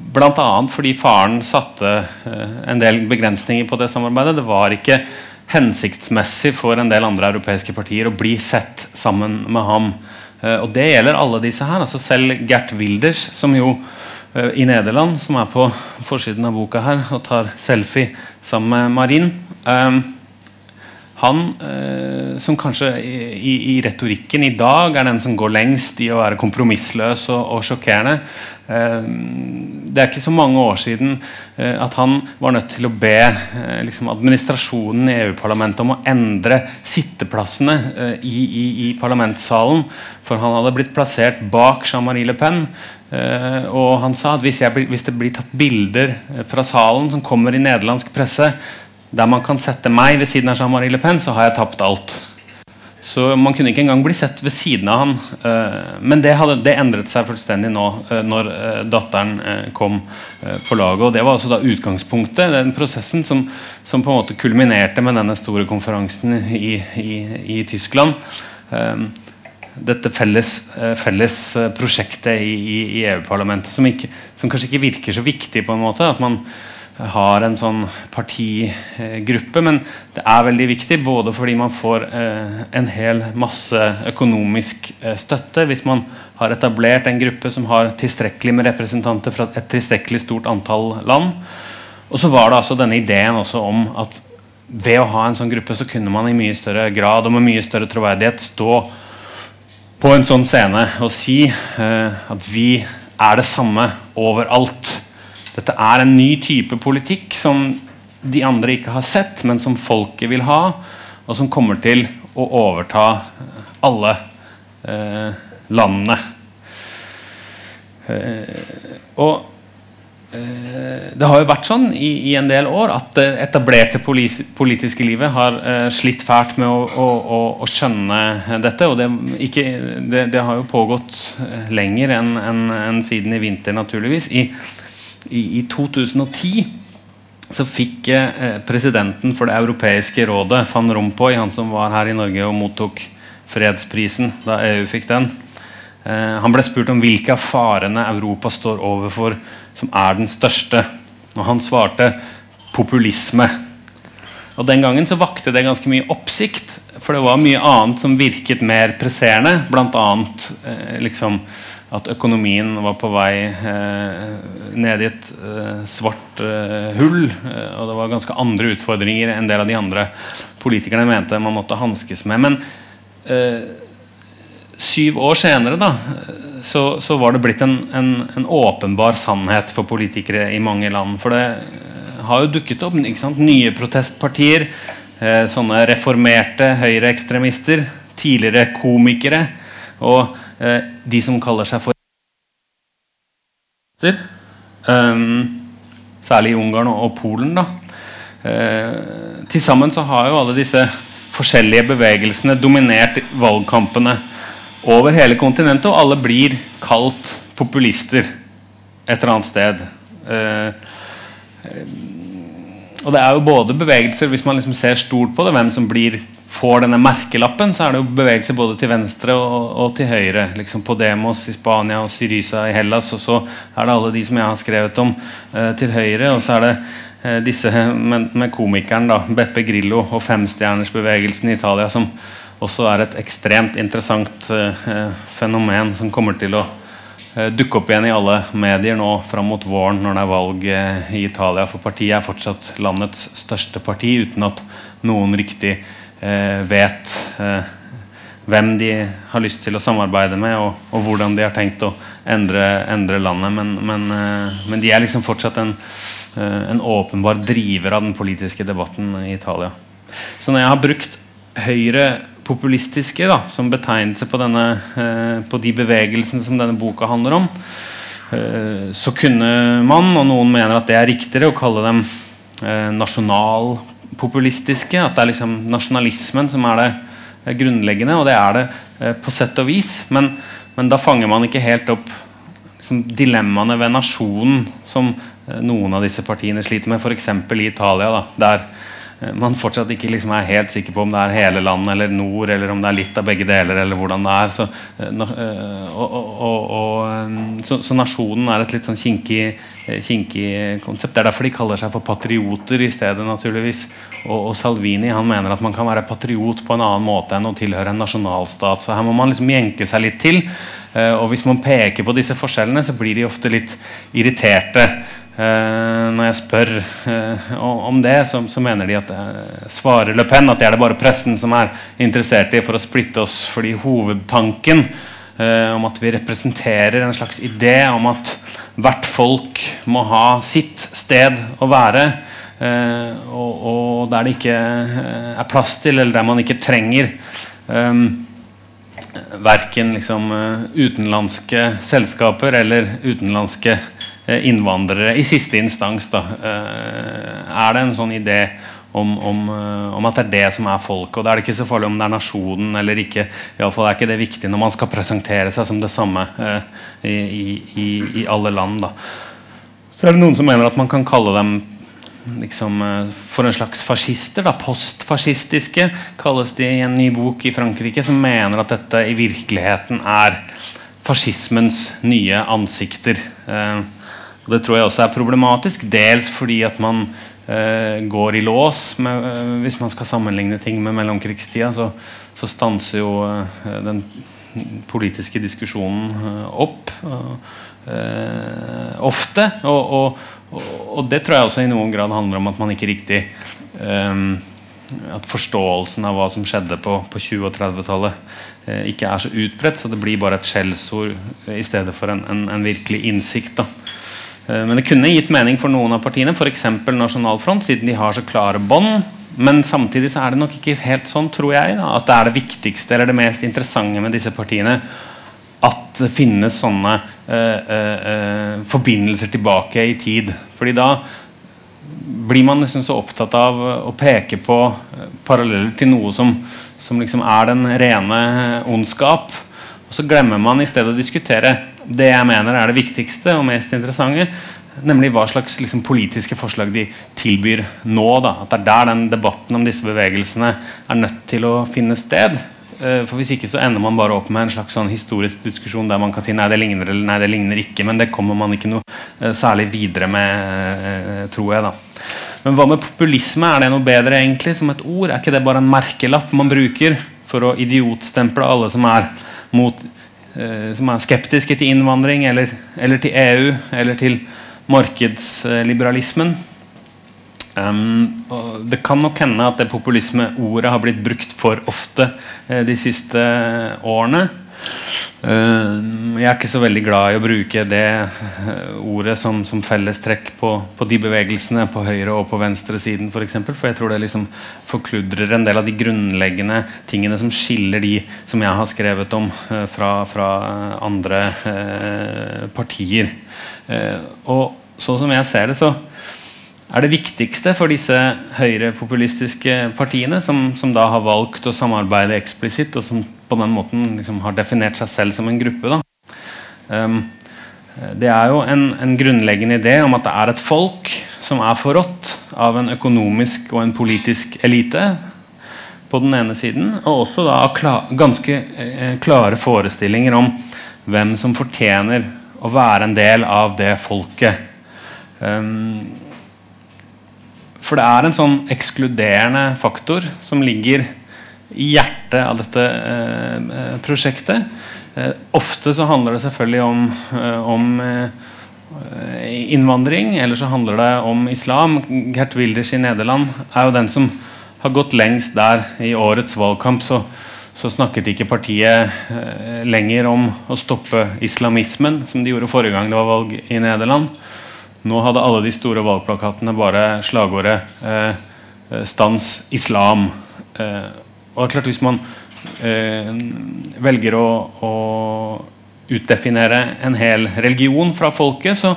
Bl.a. fordi faren satte eh, en del begrensninger på det samarbeidet. Det var ikke hensiktsmessig for en del andre europeiske partier å bli sett sammen med ham. og det gjelder alle disse her. altså Selv Gert Wilders, som jo i Nederland, som er på forsiden av boka her og tar selfie sammen med Marin. Um, han eh, som kanskje i, i, retorikken i dag er den som går lengst i å være kompromissløs og, og sjokkerende. Eh, det er ikke så mange år siden eh, at han var nødt til å be eh, liksom administrasjonen i EU-parlamentet om å endre sitteplassene eh, i, i, i, parlamentssalen. For han hadde blitt plassert bak Jean-Marie Le Pen. Eh, og han sa at hvis, jeg, hvis det blir tatt bilder fra salen som kommer i nederlandsk presse, der man kan sette meg ved siden av Jean-Marie Le Pen, så har jeg tapt alt. Så man kunne ikke engang bli sett ved siden av han. Uh, men det, hadde, det, endret seg fullstendig nå uh, når uh, datteren kom på laget. Og det var altså da utgangspunktet, den prosessen som, som, på en måte kulminerte med denne store konferansen i, i, i Tyskland. dette felles, felles prosjektet i, i EU-parlamentet som, som, kanskje ikke virker så viktig på en måte. at man har en sånn partigruppe. Men det er veldig viktig både fordi man får eh, en hel masse økonomisk eh, støtte hvis man har etablert en gruppe som har tilstrekkelig med representanter fra et tilstrekkelig stort antall land. Og så var det altså denne ideen også om at ved å ha en sånn gruppe så kunne man i mye større grad og med mye større troverdighet stå på en sånn scene og si eh, at vi er det samme overalt. Dette er en ny type politikk som de andre ikke har sett, men som folket vil ha, og som kommer til å overta alle eh, landene. Eh, og eh, det har jo vært sånn i, i, en del år at det etablerte politiske livet har eh, slitt fælt med å, å, å, å skjønne dette. Og det, ikke, det, det, har jo pågått eh, lenger enn en, en siden i vinter, naturligvis. I, i, i 2010 så fikk eh, presidenten for Det europeiske rådet, van Rompuy, han som var her i Norge og mottok fredsprisen da EU fikk den, eh, han ble spurt om hvilke av farene Europa står overfor som er den største. Og han svarte populisme. Og Den gangen så vakte det ganske mye oppsikt, for det var mye annet som virket mer presserende. Bl.a. Eh, liksom, at økonomien var på vei eh, ned i et eh, svart eh, hull. Eh, og det var ganske andre utfordringer enn en del av de andre politikerne mente man måtte hanskes med. Men eh, syv år senere da, så, så var det blitt en, en, en, åpenbar sannhet for politikere i mange land. For det eh, har jo dukket opp nye protestpartier. sånne reformerte høyreekstremister. Tidligere komikere. og de som kaller seg for um, Særlig i Ungarn og, Polen. da uh, Til sammen så har jo alle disse forskjellige bevegelsene dominert valgkampene over hele kontinentet, og alle blir kalt populister et eller annet sted. Uh, og det er jo både bevegelser, hvis man liksom ser stort på det, hvem som blir får denne merkelappen, så er det jo bevegelse både til venstre og, og til høyre. Liksom Podemos i Spania og Syriza i Hellas. Og så er det alle de som jeg har skrevet om, eh, til høyre. Og så er det eh, disse med, med, komikeren da, Beppe Grillo og femstjernersbevegelsen i Italia som også er et ekstremt interessant eh, fenomen som kommer til å uh, dukke opp igjen i alle medier nå fram mot våren når det er valg uh, i Italia. For partiet er fortsatt landets største parti, uten at noen riktig vet hvem de har lyst til å samarbeide med, og, og hvordan de har tenkt å endre, endre landet. Men, men, men, de er liksom fortsatt en, en åpenbar driver av den politiske debatten i Italia. Så når jeg har brukt høyre populistiske da, som betegnelse på, denne, eh, på de bevegelsene som denne boka handler om, eh, så kunne man, og noen mener at det er riktigere, å kalle dem eh, nasjonalpopulistiske. At det er liksom nasjonalismen som er det grunnleggende, og det er det eh, på sett og vis. Men, men da fanger man ikke helt opp liksom, dilemmaene ved nasjonen som eh, noen av disse partiene sliter med, f.eks. i Italia. Da, der Eh, man fortsatt ikke liksom er helt sikker på om det er hele landet eller nord, eller om det er litt av begge deler, eller hvordan det er. Så, eh, eh, og, og, og, så, så nasjonen er et litt sånn kinkig, kinkig, konsept. Det er derfor de kaller seg for patrioter i stedet, naturligvis. Og, Salvini han mener at man kan være patriot på en annen måte enn å tilhøre en nasjonalstat. Så her må man liksom jenke seg litt til. og hvis man peker på disse forskjellene, så blir de ofte litt irriterte. Uh, når jeg spør uh, om det, så, så, mener de at uh, svarer Le Pen at det er det bare pressen som er interessert i for å splitte oss. Fordi hovedtanken om at vi representerer en slags idé om at hvert folk må ha sitt sted å være, og, og, der det ikke er plass til, eller der man ikke trenger um, verken liksom, utenlandske selskaper eller utenlandske Eh, innvandrere i siste instans. Da. Eh, er det en sånn idé om, om, eh, om, at det er det som er folket? Og da er det ikke så farlig om det er nasjonen eller ikke. Iallfall er ikke det viktig når man skal presentere seg som det samme i, i, i, alle land. Da. Så er det noen som mener at man kan kalle dem liksom, for en slags fascister. Da. Postfascistiske kalles de i en ny bok i Frankrike, som mener at dette i virkeligheten er fascismens nye ansikter. Eh, og Det tror jeg også er problematisk. Dels fordi at man eh, går i lås med, eh, hvis man skal sammenligne ting med mellomkrigstida. Så, så stanser jo eh, den politiske diskusjonen eh, opp eh, ofte. Og, og, og, det tror jeg også i noen grad handler om at man ikke riktig eh, at forståelsen av hva som skjedde på, på 20- og 30-tallet, eh, ikke er så utbredt. Så det blir bare et skjellsord i stedet for en, en, en virkelig innsikt. da men det kunne gitt mening for noen av partiene, f.eks. Nasjonal Front, siden de har så klare bånd. Men samtidig så er det nok ikke helt sånn, tror jeg, da, at det er det viktigste eller det mest interessante med disse partiene at det finnes sånne uh, uh, forbindelser tilbake i tid. Fordi da blir man liksom så opptatt av å peke på paralleller til noe som, som liksom er den rene ondskap. Og så glemmer man i stedet å diskutere det jeg mener er det viktigste og mest interessante, nemlig hva slags liksom, politiske forslag de tilbyr nå. Da. At det er der den debatten om disse bevegelsene er nødt til å finne sted. Uh, for Hvis ikke så ender man bare opp med en slags sånn historisk diskusjon der man kan si nei, det ligner eller nei, det ligner ikke. Men det kommer man ikke noe uh, særlig videre med, uh, tror jeg. da. Men hva med populisme? Er det noe bedre egentlig som et ord? Er ikke det bare en merkelapp man bruker for å idiotstemple alle som er mot Eh, som er skeptiske til innvandring eller, eller til EU eller til markedsliberalismen. Um, det kan nok hende at det populisme-ordet har blitt brukt for ofte uh, de siste årene. Uh, jeg er ikke så veldig glad i å bruke det uh, ordet som, som fellestrekk på, på, de bevegelsene på høyre- og på venstresiden, f.eks. For, eksempel, for jeg tror det liksom forkludrer en del av de grunnleggende tingene som skiller de som jeg har skrevet om, uh, fra, fra, andre partier. og sånn som jeg ser det, så er det viktigste for disse høyrepopulistiske partiene, som, som, da har valgt å samarbeide eksplisitt, og som på den måten liksom har definert seg selv som en gruppe. Um, det er jo en, en, grunnleggende idé om at det er et folk som er forrådt av en økonomisk og en politisk elite på den ene siden, og også da klar, ganske eh, klare forestillinger om hvem som fortjener å være en del av det folket. Um, for det er en sånn ekskluderende faktor som ligger i hjertet av dette prosjektet. ofte så handler det selvfølgelig om, om innvandring, eller så handler det om islam. Gert Wilders i Nederland er jo den som har gått lengst der i årets valgkamp. så så snakket ikke partiet eh, lenger om å stoppe islamismen, som de gjorde forrige gang det var valg i Nederland. Nå hadde alle de store valgplakatene bare slagordet eh, eh 'stans islam'. Eh, og det er klart Hvis man eh, velger å, å, utdefinere en hel religion fra folket, så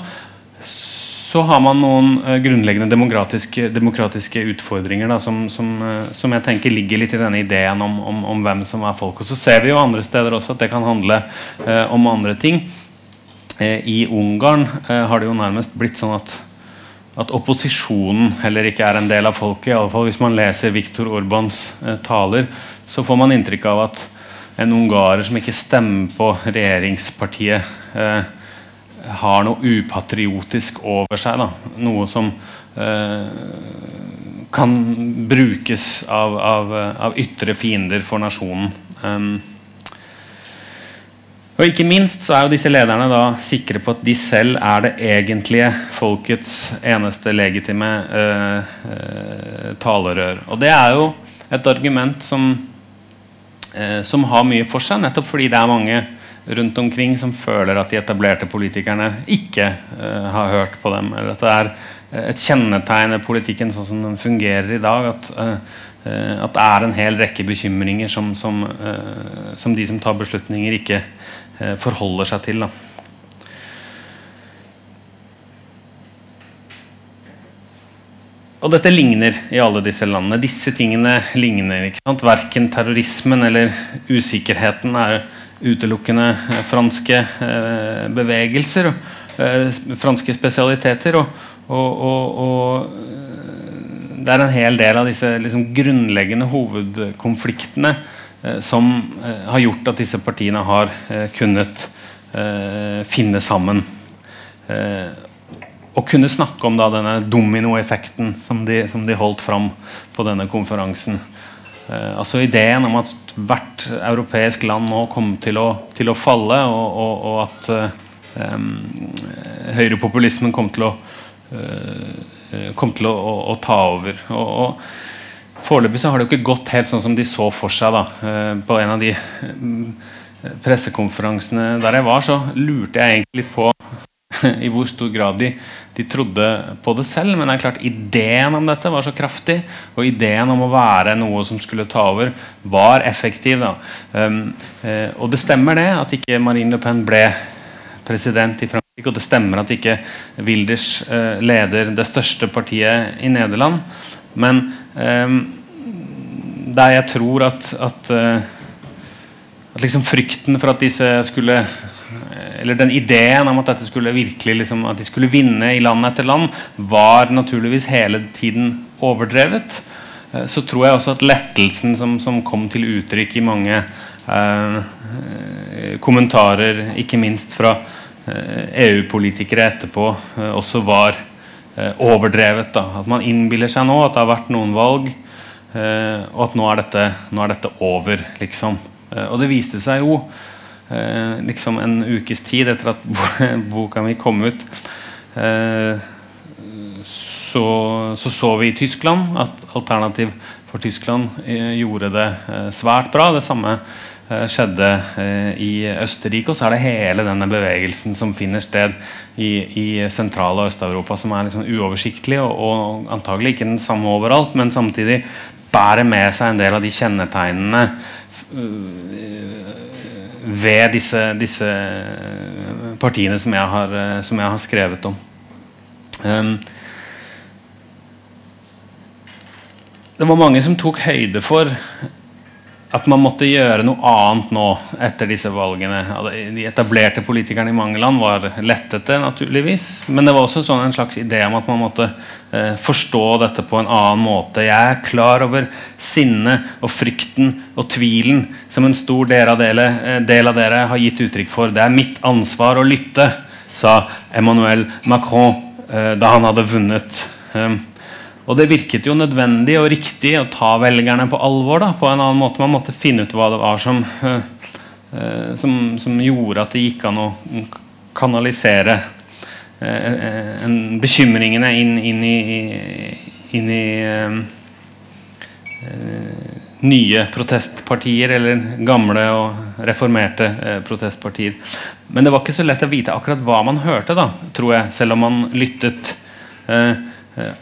så har man noen eh, grunnleggende demokratiske, demokratiske utfordringer da, som, som, eh, som, jeg tenker ligger litt i denne ideen om, om, om, hvem som er folk. Og så ser vi jo andre steder også at det kan handle uh, om andre ting. I Ungarn har det jo nærmest blitt sånn at, at opposisjonen heller ikke er en del av folket. I alle fall Hvis man leser Viktor Orbans taler, så får man inntrykk av at en ungarer som ikke stemmer på regjeringspartiet, har noe upatriotisk over seg. Da. Noe som eh, kan brukes av, av, av, ytre fiender for nasjonen. Um, og ikke minst så er jo disse lederne da sikre på at de selv er det egentlige folkets eneste legitime eh, uh, talerør. Og det er jo et argument som, eh, som har mye for seg, nettopp fordi det er mange rundt omkring som føler at de etablerte politikerne ikke uh, har hørt på dem. Eller at det er eh, et kjennetegn ved politikken sånn som den fungerer i dag. At, at det er en hel rekke bekymringer som, som, som de som tar beslutninger, ikke forholder seg til. Da. Og dette ligner i alle disse landene. Disse tingene ligner. ikke sant? Verken terrorismen eller usikkerheten er utelukkende eh, franske eh, bevegelser. Eh, franske spesialiteter. Og, og, og, og, det er en hel del av disse liksom, grunnleggende hovedkonfliktene som har gjort at disse partiene har kunnet finne sammen. og kunne snakke om da, denne dominoeffekten som, de, som de holdt fram på denne konferansen. Altså Ideen om at hvert europeisk land nå kommer til å, til å falle, og, og, og at um, høyrepopulismen kommer til å, uh, kom til å, å, å, ta over. Og, og Foreløpig har det jo ikke gått helt sånn som de så for seg. da På en av de pressekonferansene der jeg var, så lurte jeg egentlig litt på i hvor stor grad de, de, trodde på det selv. Men det er klart ideen om dette var så kraftig, og ideen om å være noe som skulle ta over, var effektiv. Um, uh, og det stemmer det at ikke Marine Le Pen ble president i Frankrike, og det stemmer at ikke Wilders leder det største partiet i Nederland. Men der jeg tror at, at, uh, at liksom frykten for at disse skulle eller den ideen om at dette skulle virkelig liksom, at de skulle vinne i land etter land, var naturligvis hele tiden overdrevet. Eh, så tror jeg også at lettelsen som, som kom til uttrykk i mange eh, kommentarer, ikke minst fra eh, EU-politikere etterpå, eh, også var eh, overdrevet. Da. At man innbiller seg nå at det har vært noen valg, eh, og at nå er dette, nå er dette over, liksom. og det viste seg jo eh, liksom en ukes tid etter at boka mi kom ut, eh, så, så, så vi i Tyskland at Alternativ for Tyskland eh, gjorde det eh, svært bra. Det samme eh, skjedde eh, i Østerrike. Og så er det hele denne bevegelsen som finner sted i, i Sentral- og Øst-Europa, som er liksom uoversiktlig og, og antagelig ikke den samme overalt, men samtidig bærer med seg en del av de kjennetegnene ved disse, disse, partiene som jeg har, som jeg har skrevet om. Um, det var mange som tok høyde for at man måtte gjøre noe annet nå etter disse valgene. De etablerte politikerne i mange land var lettete, naturligvis. Men det var også sånn en slags idé om at man måtte eh, forstå dette på en annen måte. Jeg er klar over sinnet og frykten og tvilen som en stor del av, dere, eh, del av dere har gitt uttrykk for. Det er mitt ansvar å lytte, sa Emmanuel Macron eh, da han hadde vunnet. Eh, Og det virket jo nødvendig og riktig å ta velgerne på alvor. da, på en annen måte. Man måtte finne ut hva det var som, uh, uh, som, som, gjorde at det gikk an å kanalisere uh, bekymringene inn, inn i, inn i nye protestpartier, eller gamle og reformerte protestpartier. Men det var ikke så lett å vite akkurat hva man hørte, da, tror jeg, selv om man lyttet. Eh, Eh,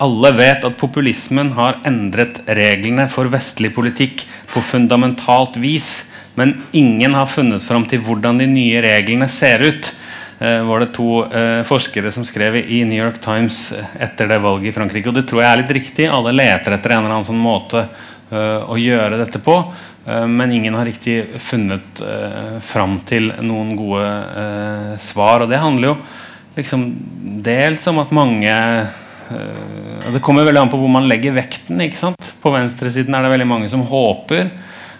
alle vet at populismen har endret reglene for vestlig politikk på fundamentalt vis, men ingen har funnet fram til hvordan de nye reglene ser ut. Uh, var det to uh, forskere som skrev i New York Times etter det valget i Frankrike. Og det tror jeg er litt riktig. Alle leter etter en eller annen sånn måte å gjøre dette på. men ingen har riktig funnet fram til noen gode svar. Og det handler jo liksom dels om at mange det kommer veldig an på hvor man legger vekten. ikke sant? På venstresiden er det veldig mange som håper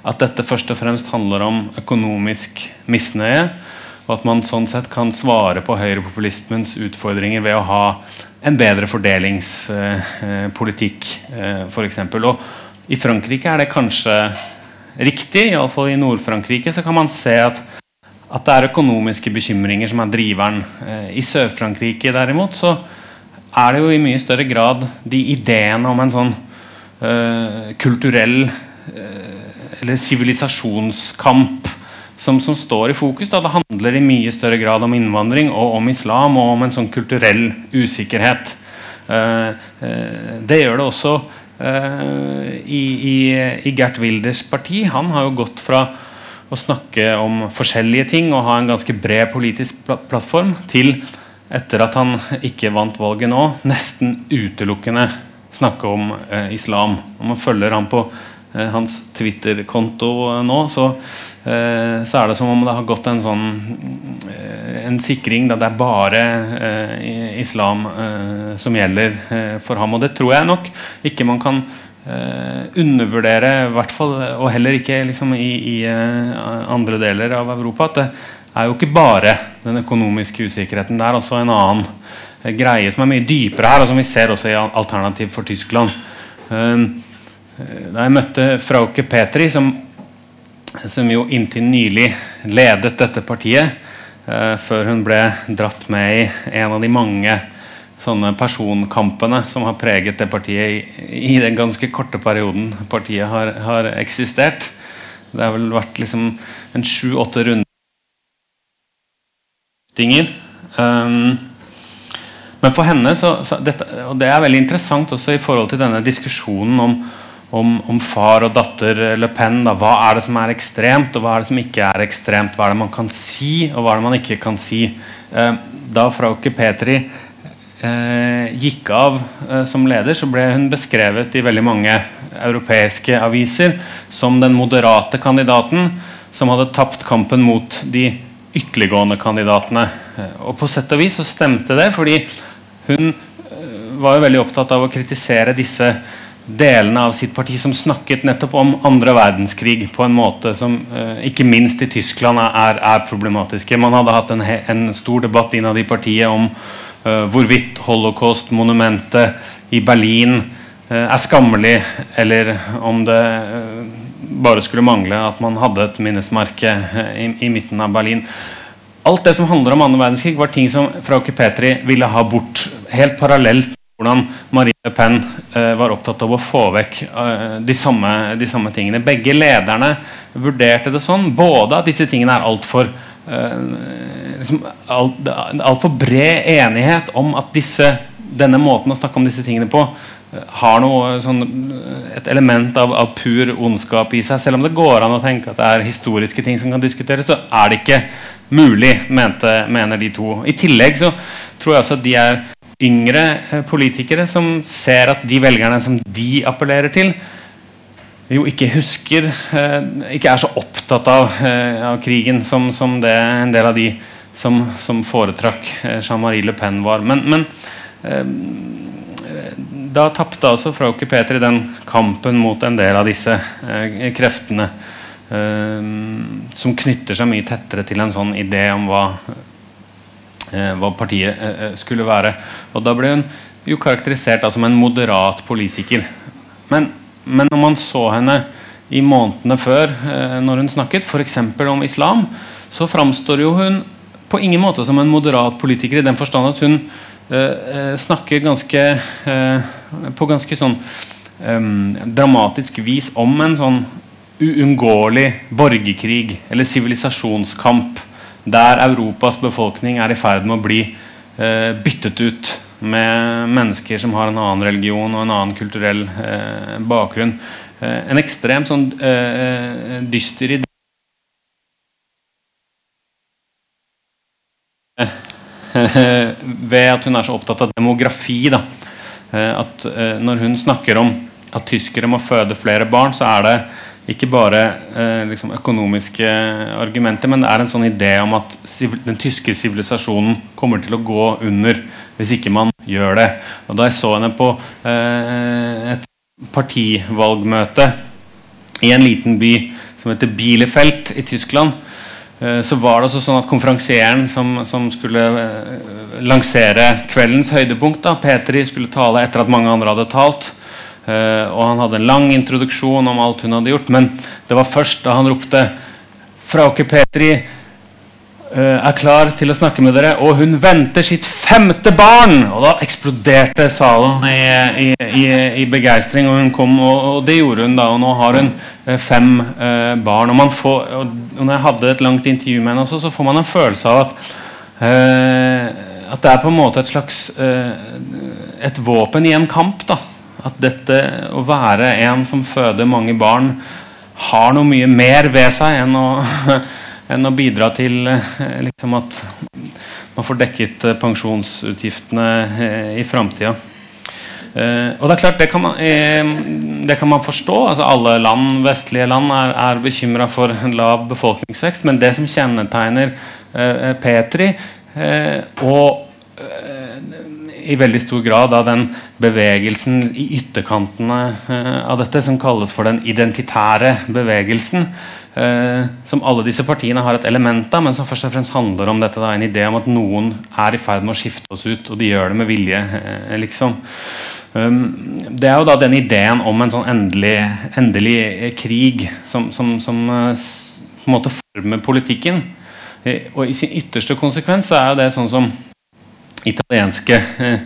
at dette først og fremst handler om økonomisk misnøye. Og at man sånn sett kan svare på høyrepopulismens utfordringer ved å ha en bedre fordelingspolitikk, f.eks. For Og i Frankrike er det kanskje riktig. Iallfall i Nord-Frankrike så kan man se at, at det er økonomiske bekymringer som er driveren. Uh, I Sør-Frankrike derimot så er det jo i mye større grad de ideene om en sånn uh, kulturell uh, eller sivilisasjonskamp som, som, står i fokus. Da. Det handler i mye større grad om innvandring og om islam og om en sånn kulturell usikkerhet. Uh, det gjør det også i, i, i, Gert Wilders parti. Han har jo gått fra å snakke om forskjellige ting og ha en ganske bred politisk plattform til etter at han ikke vant valget nå, nesten utelukkende snakke om eh, islam. Om man følger ham på eh, hans Twitter-konto eh, nå, så, eh, så, er det som om det har gått en sånn eh, en sikring da det er bare eh, islam som gjelder for ham. Og det tror jeg nok ikke man kan undervurdere, i hvert fall, og heller ikke liksom, i, i andre deler av Europa. at det er jo ikke bare den økonomiske usikkerheten. Det er også en annen eh, greie som er mye dypere her, og som vi ser også i Alternativ for Tyskland. Ehm, eh, da jeg møtte Frauke Petri, som, som jo inntil nylig ledet dette partiet, uh, før hun ble dratt med i en av de mange sånne personkampene som har preget det partiet i, i den ganske korte perioden partiet har, har eksistert. Det har vel vært liksom en sju-åtte runder settinger. Um, men for henne så, så dette, og Det er veldig interessant også i forhold til denne diskusjonen om, om, om far og datter Le Pen. Da. Hva er det som er ekstremt, og hva er det som ikke er ekstremt? Hva er det man kan si, og hva er det man ikke kan si? Uh, da Frauke Petri uh, gikk av uh, som leder, så ble hun beskrevet i veldig mange europeiske aviser som den moderate kandidaten som hadde tapt kampen mot de ytterliggående kandidatene. Og på sett og vis så stemte det, fordi hun eh, var jo veldig opptatt av å kritisere disse delene av sitt parti som snakket nettopp om andre verdenskrig på en måte som eh, ikke minst i Tyskland er, er problematiske. Man hadde hatt en, en, stor debatt innad i partiet om uh, hvorvidt holocaust-monumentet i Berlin uh, er skammelig, eller om det eh, bare skulle mangle at man hadde et minnesmerke eh, i, i, midten av Berlin. Alt det som handler om annen verdenskrig, var ting som Frauke Petri ville ha bort. Helt parallelt med hvordan Marie Le Pen eh, var opptatt av å få vekk eh, de, samme, de, samme, tingene. Begge lederne vurderte det sånn. Både at disse tingene er altfor eh, liksom, alt, for bred enighet om at disse, denne måten å snakke om disse tingene på har noe, sånn, et element av, av, pur ondskap i seg. Selv om det går an å tenke at det er historiske ting som kan diskuteres, så er det ikke mulig, mente, mener de to. I tillegg så tror jeg også at de er yngre eh, politikere som ser at de velgerne som de appellerer til, jo ikke husker eh, Ikke er så opptatt av, eh, av krigen som, som, det en del av de som, som foretrakk Jean-Marie Le Pen var. Men, men da tapte altså Frauke Peter i den kampen mot en del av disse eh, kreftene eh, som knytter seg mye tettere til en sånn idé om hva, eh, hva partiet eh, eh, skulle være. Og da ble hun jo karakterisert som en moderat politiker. Men, men, når man så henne i månedene før, eh, når hun snakket f.eks. om islam, så framstår jo hun på ingen måte som en moderat politiker i den forstand at hun eh, snakker ganske eh, på ganske sånn um, dramatisk vis om en sånn uunngåelig borgerkrig eller sivilisasjonskamp der Europas befolkning er i ferd med å bli uh, byttet ut med mennesker som har en annen religion og en annen kulturell uh, bakgrunn. Uh, en ekstremt sånn dyster idé ved at hun er så opptatt av demografi. Da. Eh, at eh, Når hun snakker om at tyskere må føde flere barn, så er det ikke bare eh, liksom økonomiske argumenter, men det er en sånn idé om at den tyske sivilisasjonen kommer til å gå under hvis ikke man gjør det. Og Da jeg så henne på et partivalgmøte i en liten by som heter Bielefeld i Tyskland, så var det også sånn at konferansieren som, som skulle lansere kveldens høydepunkt, da, Petri, skulle tale etter at mange andre hadde talt. Uh, og han hadde en lang introduksjon om alt hun hadde gjort. Men det var først da han ropte 'Frauke Petri uh, er klar til å snakke med dere', og hun venter sitt femte barn! Og da eksploderte salen i, i, i, i begeistring, og hun kom, og, og, det gjorde hun da. Og nå har hun uh, fem barn. Og, får, og, når jeg hadde et langt intervju med henne, også, så får man en følelse av at at det er på en måte et slags et våpen i en kamp. da at dette å være en som føder mange barn, har noe mye mer ved seg enn å, enn å bidra til eh, liksom at man får dekket eh, pensjonsutgiftene eh, i framtida. og det er klart, det kan man, det kan man forstå. Altså, alle land, vestlige land er, er bekymra for lav befolkningsvekst. Men det som kjennetegner Petri og i veldig stor grad av den bevegelsen i ytterkantene eh, av dette som kalles for den identitære bevegelsen. Eh, som alle disse partiene har et element av, men som først og fremst handler om dette. Da, en idé om at noen er i ferd med å skifte oss ut, og de gjør det med vilje. Eh, liksom. Um, det er jo da den ideen om en sånn endelig, endelig krig som, som, som på en måte former politikken. Og i sin ytterste konsekvens så er det sånn som italienske eh,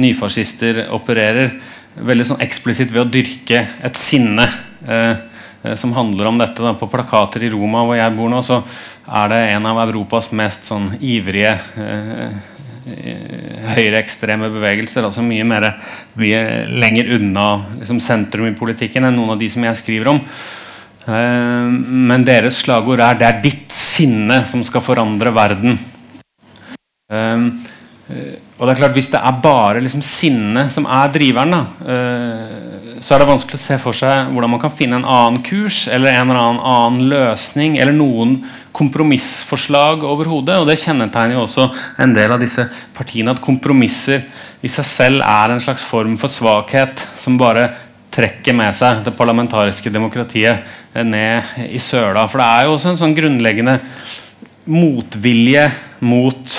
nyfascister opererer veldig sånn eksplisitt ved å dyrke et sinne eh, eh, som handler om dette. Da. På plakater i Roma, hvor jeg bor nå, så er det en av Europas mest sånn ivrige eh, høyreekstreme bevegelser. altså Mye, mer, mye lenger unna liksom, sentrum i politikken enn noen av de som jeg skriver om. Eh, men deres slagord er 'det er ditt sinne som skal forandre verden'. Eh, Eh, og det er klart Hvis det er bare liksom sinne som er driveren, da, uh, så er det vanskelig å se for seg hvordan man kan finne en annen kurs eller en eller annen, annen løsning eller noen kompromissforslag overhodet. Og det kjennetegner jo også en del av disse partiene at kompromisser i seg selv er en slags form for svakhet som bare trekker med seg det parlamentariske demokratiet ned i søla. For det er jo også en sånn grunnleggende motvilje mot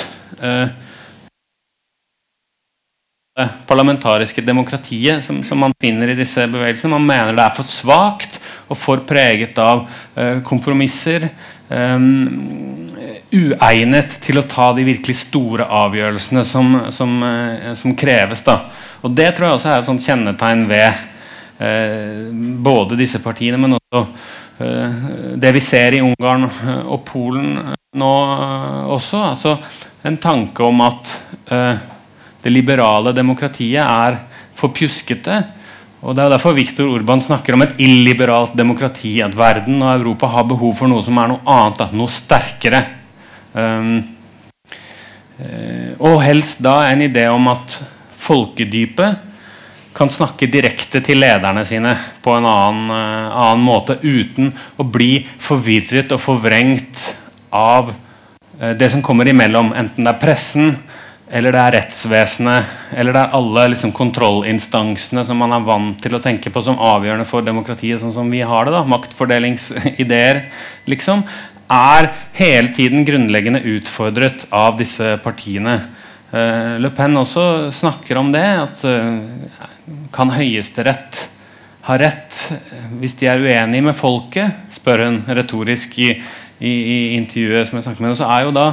det parlamentariske demokratiet som, som, man finner i disse bevegelsene. Man mener det er for svakt og for preget av eh, kompromisser. Um, uegnet til å ta de virkelig store avgjørelsene som, som, uh, som kreves. Da. Og Det tror jeg også er et sånt kjennetegn ved både disse partiene, men også det vi ser i Ungarn og Polen nå også. Altså en tanke om at det liberale demokratiet er for pjuskete. Og Det er derfor Viktor Urban snakker om et illiberalt demokrati. At verden og Europa har behov for noe som er noe annet, noe sterkere. Um, og helst da en idé om at folkedypet kan snakke direkte til lederne sine på en annen, uh, annen måte uten å bli forvirret og forvrengt av uh, det som kommer imellom. Enten det er pressen, eller det er rettsvesenet, eller det er alle liksom, kontrollinstansene som man er vant til å tenke på som avgjørende for demokratiet, sånn som vi har det, da, maktfordelingsideer, liksom, er hele tiden grunnleggende utfordret av disse partiene. Uh, Le Pen også snakker om det. At eh, kan Høyesterett ha rett hvis de er uenige med folket? spør hun retorisk i, i, i intervjuet som jeg snakket med. Og så er jo da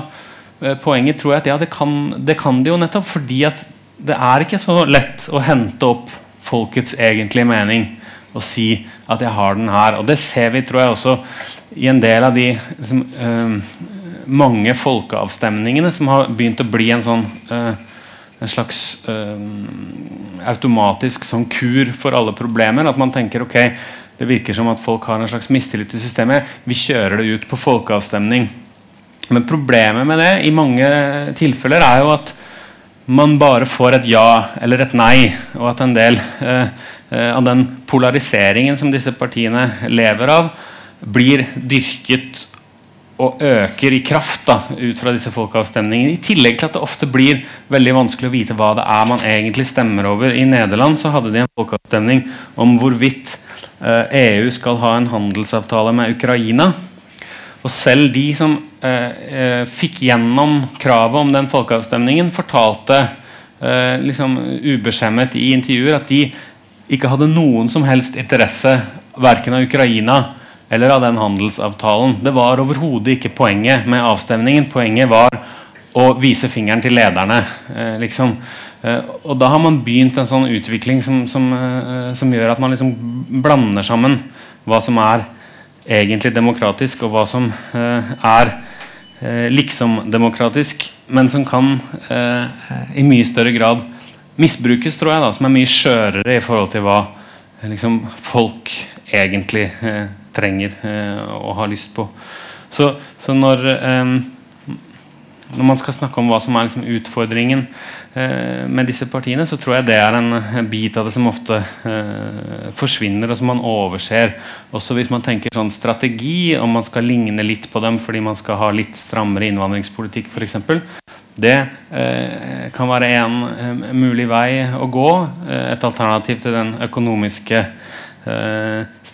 eh, poenget tror jeg at ja, det kan, det kan de jo nettopp fordi at det er ikke så lett å hente opp folkets egentlige mening og si at jeg har den her. Og det ser vi tror jeg også i en del av de liksom, øh, mange folkeavstemningene som har begynt å bli en sånn øh, en slags øh, automatisk sånn kur for alle problemer. At man tenker ok, det virker som at folk har en slags mistillit til systemet. Vi kjører det ut på folkeavstemning. Men problemet med det i mange tilfeller er jo at man bare får et ja eller et nei, og at en del øh, av den polariseringen som disse partiene lever av, blir dyrket og øker i kraft da, ut fra disse folkeavstemningene. I tillegg til at det ofte blir veldig vanskelig å vite hva det er man egentlig stemmer over. I Nederland så hadde de en folkeavstemning om hvorvidt eh, EU skal ha en handelsavtale med Ukraina. Og selv de som eh, eh, fikk gjennom kravet om den folkeavstemningen, fortalte eh, liksom ubeskjemmet i intervjuer at de ikke hadde noen som helst interesse verken av Ukraina eller av den handelsavtalen. Det var overhodet ikke poenget med avstemningen. Poenget var å vise fingeren til lederne. Eh, liksom. eh, og da har man begynt en sånn utvikling som, som, eh, som gjør at man liksom blander sammen hva som er egentlig demokratisk, og hva som eh, er eh, liksom-demokratisk, men som kan eh, i mye større grad misbrukes, tror jeg, da, som er mye skjørere i forhold til hva liksom, folk egentlig eh, trenger eh, og har lyst på. Så, så når, når man skal snakke om hva som er liksom, utfordringen eh, med disse partiene, så tror jeg det er en bit av det som ofte eh, forsvinner, og som man overser. Også hvis man tenker sånn strategi, om man skal ligne litt på dem fordi man skal ha litt strammere innvandringspolitikk f.eks. Det eh, kan være en eh, mulig vei å gå. Eh, et alternativ til den økonomiske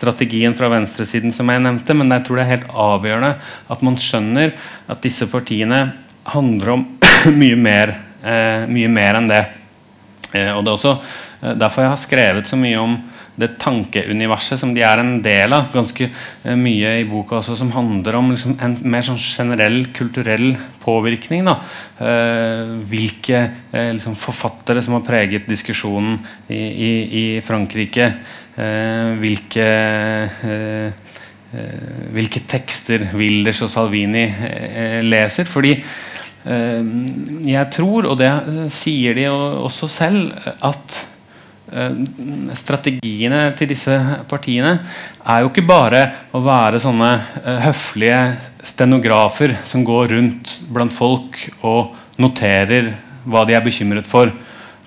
strategien fra venstresiden som jeg nevnte. Men jeg tror det er helt avgjørende at man skjønner at disse partiene handler om mye mer, eh, mye mer enn det. Eh, og Det er også eh, derfor jeg har skrevet så mye om det tankeuniverset som de er en del av. Ganske eh, mye i boka også som handler om liksom, en mer sånn generell kulturell påvirkning. Eh, hvilke eh, liksom, forfattere som har preget diskusjonen i, i, i Frankrike. Eh, hvilke eh, eh, hvilke tekster Wilders og Salvini leser. Fordi jeg tror, og det sier de også selv, at strategiene til disse partiene er jo ikke bare å være sånne høflige stenografer som går rundt blant folk og noterer hva de er bekymret for,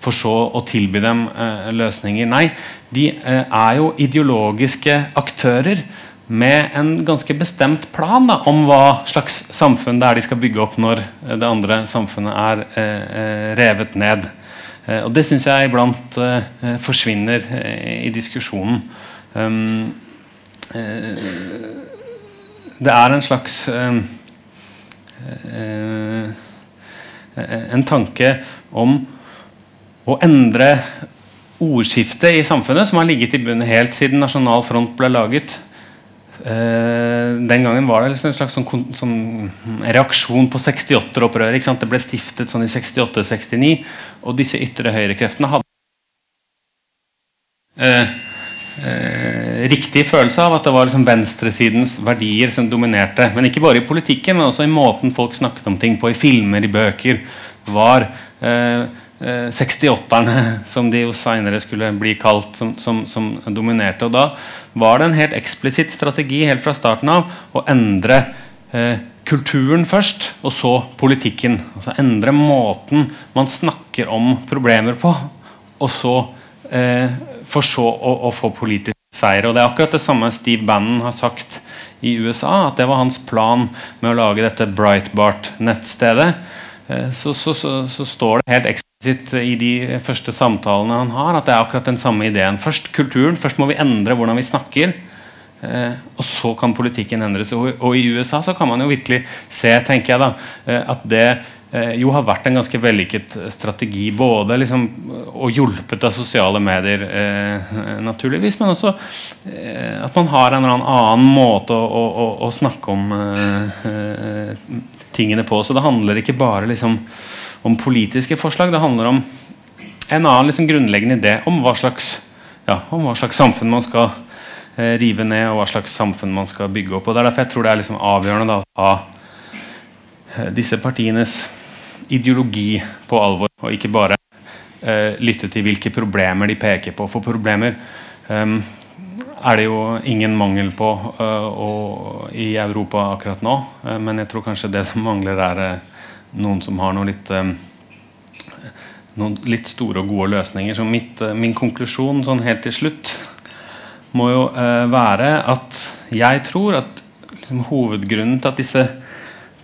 for så å tilby dem eh, løsninger. Nei, de eh, er jo ideologiske aktører med en ganske bestemt plan da, om hva slags samfunn det er de skal bygge opp når det andre samfunnet er revet ned. Eh, og det syns jeg iblant eh, forsvinner eh, i diskusjonen. Um, det er en slags En tanke om å endre ordskiftet i samfunnet, som har ligget i bunnen helt siden Nasjonal Front ble laget. Uh, den gangen var det liksom en slags sånn, sånn reaksjon på 68-opprøret. Det ble stiftet sånn i 68-69, og disse ytre høyrekreftene hadde uh, uh, riktig følelse av at det var liksom venstresidens verdier som dominerte. Men ikke bare i politikken, men også i måten folk snakket om ting på, i filmer, i bøker. var 68-erne, som de jo seinere skulle bli kalt, som, som, som dominerte. Og da var det en helt eksplisitt strategi helt fra starten av å endre eh, kulturen først, og så politikken. Altså Endre måten man snakker om problemer på, og så eh, for så å, å, få politisk seier. Og Det er akkurat det samme Steve Bannon har sagt i USA, at det var hans plan med å lage dette Breitbart-nettstedet. Eh, så, så, så, så, står det helt eksplisitt i de første samtalene han har, at det er akkurat den samme ideen. Først kulturen. Først må vi endre hvordan vi snakker. Eh, og så kan politikken endres. Og, og, i USA så kan man jo virkelig se tenker jeg da, eh, at det eh, jo har vært en ganske vellykket strategi. Både liksom, og hjulpet av sosiale medier, eh, naturligvis, men også eh, at man har en eller annen måte å, å, å, snakke om tingene på. Så det handler ikke bare liksom, om politiske forslag. Det handler om en annen liksom, grunnleggende idé om hva slags, ja, om hva slags samfunn man skal eh, rive ned, og hva slags samfunn man skal bygge opp. Og Det er derfor jeg tror det er liksom avgjørende da, å ta eh, disse partienes ideologi på alvor, og ikke bare eh, lytte til hvilke problemer de peker på. For problemer um, er det jo ingen mangel på uh, i Europa akkurat nå. Uh, men jeg tror kanskje det som mangler, er uh, noen som har noe litt noen litt store og gode løsninger. Så mitt, min konklusjon sånn helt til slutt må jo eh, være at jeg tror at liksom, hovedgrunnen til at disse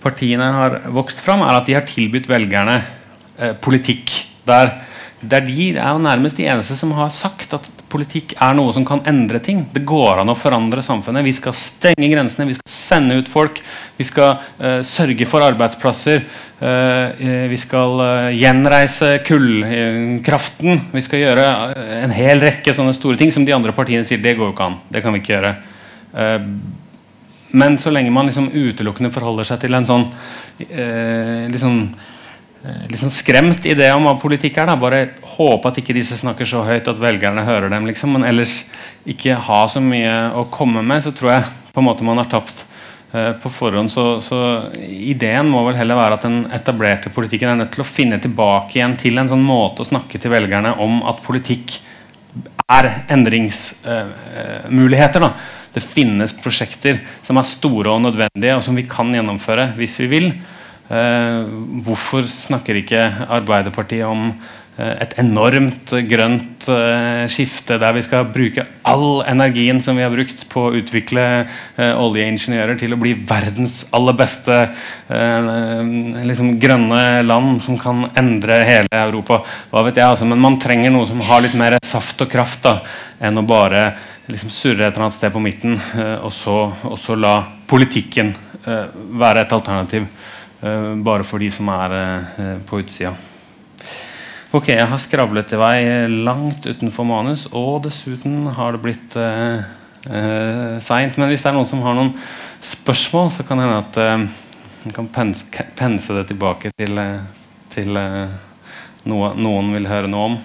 partiene har vokst fram, er at de har tilbudt velgerne eh, politikk der det er, de, er jo nærmest de eneste som har sagt at politikk er noe som kan endre ting. Det går an å forandre samfunnet. Vi skal stenge grensene, vi skal sende ut folk. Vi skal uh, sørge for arbeidsplasser. Uh, vi skal uh, gjenreise kullkraften. Vi skal gjøre en hel rekke sånne store ting som de andre partiene sier det går jo ikke an. Det kan vi ikke gjøre. men så lenge man liksom utelukkende forholder seg til en sånn liksom Eh, sånn skremt idé om hva politikk er. Da. Bare håpe at ikke disse snakker så høyt at velgerne hører dem. Liksom. Men ellers ikke ha så mye å komme med, så tror jeg på en måte man har tapt uh, på forhånd. Så, så, ideen må vel heller være at den etablerte politikken er nødt til å finne tilbake igjen til en sånn måte å snakke til velgerne om at politikk er endringsmuligheter. Uh, uh, det finnes prosjekter som er store og nødvendige, og som vi kan gjennomføre hvis vi vil. Eh, hvorfor snakker ikke Arbeiderpartiet om eh, et enormt grønt uh, skifte der vi skal bruke all energien som vi har brukt på å utvikle oljeingeniører til å bli verdens aller beste liksom grønne land som kan endre hele Europa. Hva vet jeg altså, Men man trenger noe som har litt mer saft og kraft da, enn å bare liksom surre et eller annet sted på midten og så, og, så, la politikken være et alternativ. Eh, bare for de som er eh, på utsida. Ok, jeg har skravlet i vei langt utenfor manus, og dessuten har det blitt uh, uh, seint. Men hvis det er noen som har noen spørsmål, så kan det hende at uh, man kan pense, pense, det tilbake til, til noe noen vil høre noe om.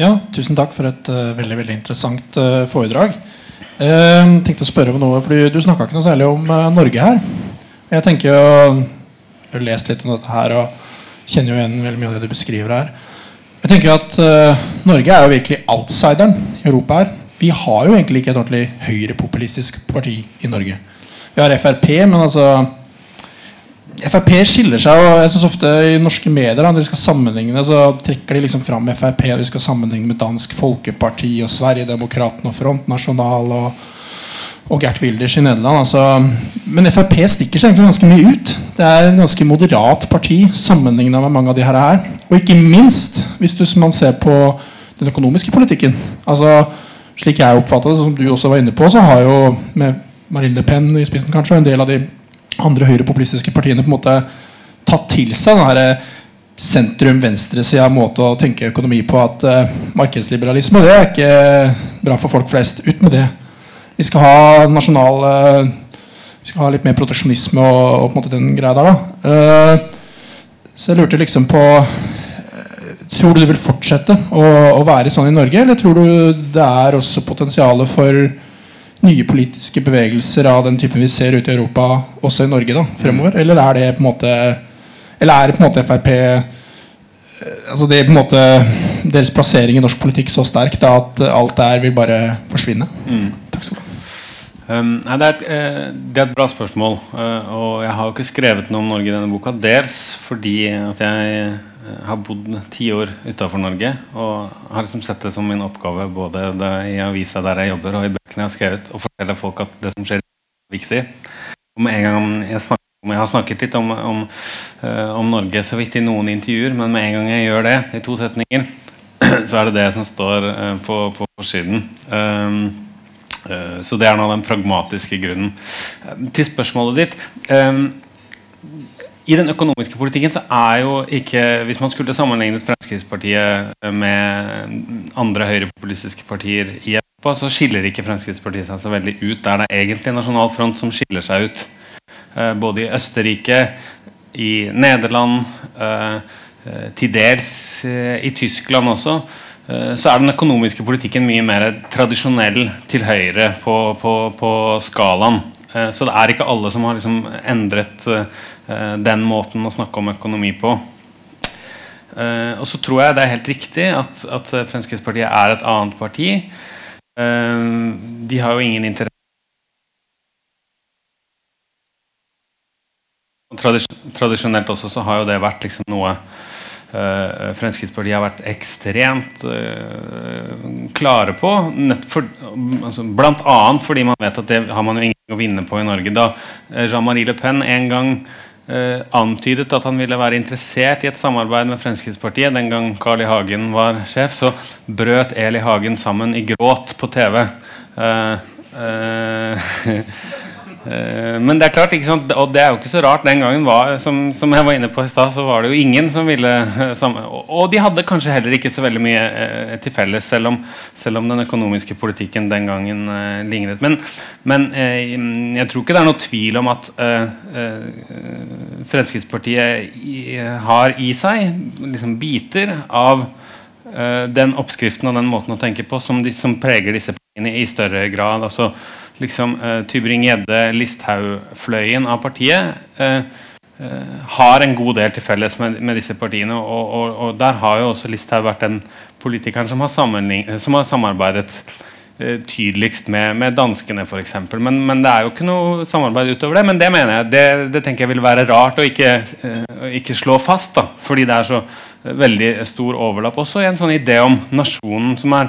Ja, tusen takk for et uh, veldig veldig interessant uh, foredrag. Uh, tenkte å spørre om noe, fordi Du snakka ikke noe særlig om Norge her. Jeg tenker Jeg har lest litt om dette her og kjenner jo igjen veldig mye av det du beskriver her. Jeg tenker at Norge er jo virkelig outsideren i Europa her. Vi har jo egentlig ikke et ordentlig høyrepopulistisk parti i Norge. Vi har Frp, men altså Frp skiller seg og jeg synes ofte i norske medier når de skal sammenligne så trekker de liksom fram Frp og de skal sammenligne med Dansk Folkeparti og Sverigedemokraten og Front National og, og Gert Wilders i Nederland. Altså. Men Frp stikker seg egentlig ganske mye ut. Det er en ganske moderat parti sammenligna med mange av de her. Og ikke minst hvis du, man ser på den økonomiske politikken. Altså, slik jeg oppfatter det, som du også var inne på, så har jo med Marine Le Pen i spissen kanskje en del av de andre høyrepopulistiske partiene på en måte tatt til seg den eh, sentrum-venstresida måte å tenke økonomi på. At uh, markedsliberalisme det er ikke bra for folk flest. Ut med det. Vi skal ha nasjonal uh, Vi skal ha litt mer proteksjonisme og, og, på en måte den greia der. da uh, Så jeg lurte liksom på Tror du det vil fortsette å, å være sånn i Norge, eller tror du det er også potensialet for nye politiske bevegelser av den typen vi ser ute i Europa, også i Norge, da, fremover? Mm. Eller er det på en måte Eller er det på en måte Frp eh, Altså det er på en måte Deres plassering i norsk politikk så sterk da, at alt der vil bare forsvinne? Mm. Takk skal du ha. Um, nei, det, er et, eh, det, er et, bra spørsmål. Uh, og jeg har jo ikke skrevet noe om Norge i denne boka. Dels fordi at jeg Eh, har bodd ti år utafor Norge og har liksom sett det som min oppgave både i avisa der jeg jobber og i bøkene jeg har skrevet, å fortelle folk at det som skjer, er viktig. Og en gang jeg snakker Jeg har snakket litt om, om, uh, om, Norge så vidt i noen intervjuer, men med en gang jeg gjør det, i to setninger, så er det det som står uh, på, på forsiden. Uh, så det er nå den pragmatiske grunnen. til spørsmålet ditt. I den økonomiske politikken så er jo ikke Hvis man skulle sammenlignet Fremskrittspartiet med andre høyrepopulistiske partier i Europa, så skiller ikke Fremskrittspartiet seg så veldig ut. Det er egentlig Nasjonal Front som skiller seg ut. Eh, både i Østerrike, i Nederland, eh, eh, til dels i Tyskland også. Så er den økonomiske politikken mye mer tradisjonell til høyre på, på, på skalaen. Så det er ikke alle som har liksom endret den måten å snakke om økonomi på. Og så tror jeg det er helt riktig at, at Fremskrittspartiet er et annet parti. De har jo ingen interesse Tradisjonelt også så har jo det vært liksom noe uh, Fremskrittspartiet har vært ekstremt uh, klare på. For, altså, blant annet fordi man vet at det har man jo ingenting å vinne på i Norge. Da eh, Jean-Marie Le Pen en gang uh, antydet at han ville være interessert i et samarbeid med Fremskrittspartiet, den gang Carl I. Hagen var sjef, så brøt Eli Hagen sammen i gråt på TV. Eh, Eh, men det er klart, og det er jo ikke så rart. Den gangen var som, som jeg var inne på i stad, så var det jo ingen som ville samme Og de hadde kanskje heller ikke så veldig mye eh, til felles, selv om, selv om, den økonomiske politikken den gangen eh, lignet. Men, men eh, jeg tror ikke det er noe tvil om at eh, Fremskrittspartiet i, har i seg liksom biter av den oppskriften og den måten å tenke på som, de, som preger disse partiene i større grad. altså liksom uh, Tybring-Gjedde, Listhaug-fløyen av partiet uh, uh, har en god del til felles med, med disse partiene. Og, og, og, der har jo også Listhaug vært den politikeren som har, som har samarbeidet tydeligst med, med danskene, f.eks. Men, men det er jo ikke noe samarbeid utover det. Men det mener jeg, det, det tenker jeg vil være rart å ikke, ikke slå fast. da, Fordi det er så veldig stor overlapp også i en sånn idé om nasjonen som er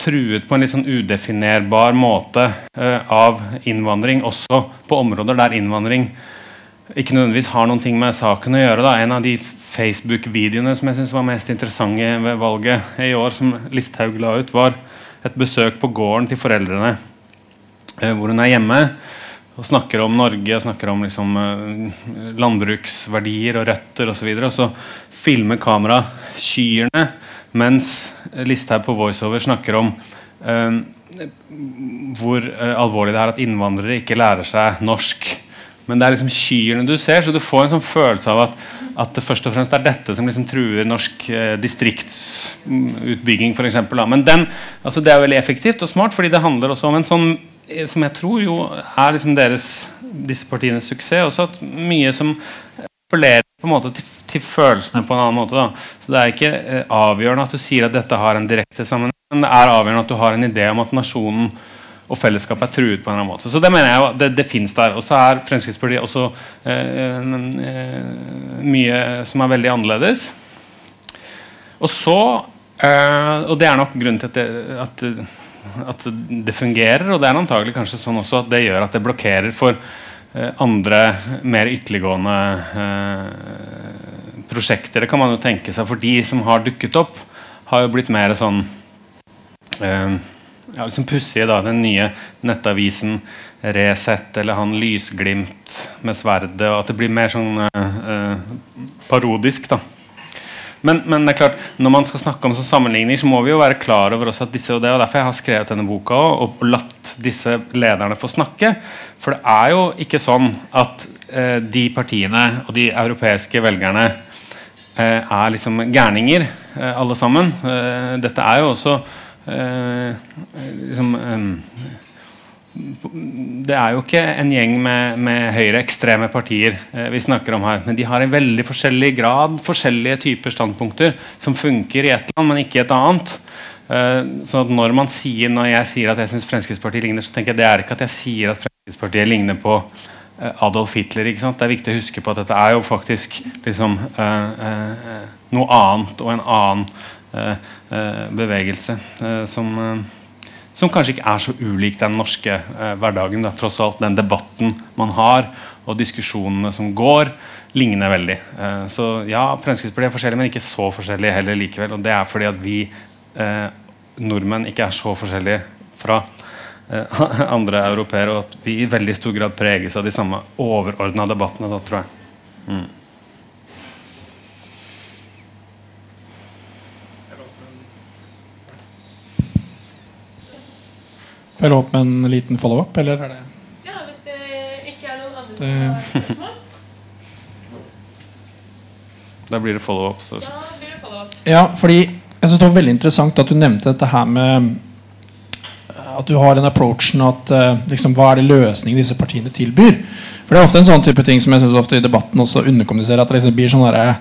truet på en litt sånn udefinerbar måte uh, av innvandring, også på områder der innvandring ikke nødvendigvis har noen ting med saken å gjøre. Da. En av de Facebook-videoene som jeg synes var mest interessante ved valget i år, som Listhaug la ut, var et besøk på gården til foreldrene, uh, hvor hun er hjemme og snakker om Norge og snakker om liksom, uh, landbruksverdier og røtter osv. Og, så så filmer kamera kyrne mens Listhaug på voiceover snakker om eh, hvor alvorlig det er at innvandrere ikke lærer seg norsk. Men det er liksom kyrne du ser, så du får en sånn følelse av at, at det først og fremst er dette som liksom truer norsk eh, distriktsutbygging. Eksempel, Men den, altså det er veldig effektivt og smart, fordi det handler også om en sånn som jeg tror jo er liksom deres, disse partienes suksess. også at Mye som appellerer på en måte til til følelsene på en annen måte. Da. Så Det er ikke eh, avgjørende at du sier at dette har en direkte sammenheng, men det er avgjørende at du har en idé om at nasjonen og fellesskapet er truet på en eller annen måte. Så det mener jeg jo, det, det fins der. Og så er Fremskrittspartiet også eh, eh, mye som er veldig annerledes. Og så eh, Og det er nok grunnen til at det, at, at det fungerer, og det er antagelig kanskje sånn også at det gjør at det blokkerer for andre mer ytterliggående eh, prosjekter. Det kan man jo tenke seg. For de som har dukket opp, har jo blitt mer sånn eh, ja, liksom pussige. da, Den nye nettavisen Resett eller han Lysglimt med sverdet. og At det blir mer sånn eh, eh, parodisk. da. Men, men, det er klart, når man skal snakke om sånn sammenligning, så må vi jo være klar over også at disse, og det og derfor jeg har skrevet denne boka og, latt disse lederne få snakke. For det er jo ikke sånn at eh, de partiene og de europeiske velgerne Eh, er liksom gærninger, eh, alle sammen. Eh, dette er jo også liksom det er jo ikke en gjeng med, med høyreekstreme partier eh, vi snakker om her. Men de har i veldig forskjellig grad forskjellige typer standpunkter som funker i ett land, men ikke i et annet. Eh, så når, man sier, når jeg sier at jeg syns Fremskrittspartiet ligner, så tenker jeg det er ikke at jeg sier at Fremskrittspartiet ligner på Eh, Adolf Hitler. ikke sant? Det er viktig å huske på at dette er jo faktisk liksom, eh, eh, noe annet og en annen eh, eh bevegelse eh, som, som, kanskje ikke er så ulik den norske hverdagen. Da, tross alt den debatten man har, og diskusjonene som går, ligner veldig. Eh, så ja, Fremskrittspartiet er forskjellig, men ikke så forskjellige heller likevel. Og det er fordi at vi eh, nordmenn ikke er så forskjellige fra eh, andre europeere, og at vi i veldig stor grad preges av de samme overordna debattene. Da, tror jeg. Mm. Følge opp med en liten follow-up, eller er det Ja, hvis det ikke er noen andre spørsmål. Da blir det follow-up. Så. Da blir det follow-up. Ja, fordi jeg synes det var veldig interessant at du nevnte dette her med at du har den approachen at eh, liksom, hva er det løsningen disse partiene tilbyr? For det er ofte en sånn type ting som jeg synes ofte i debatten også underkommuniserer. At det liksom blir sånn derre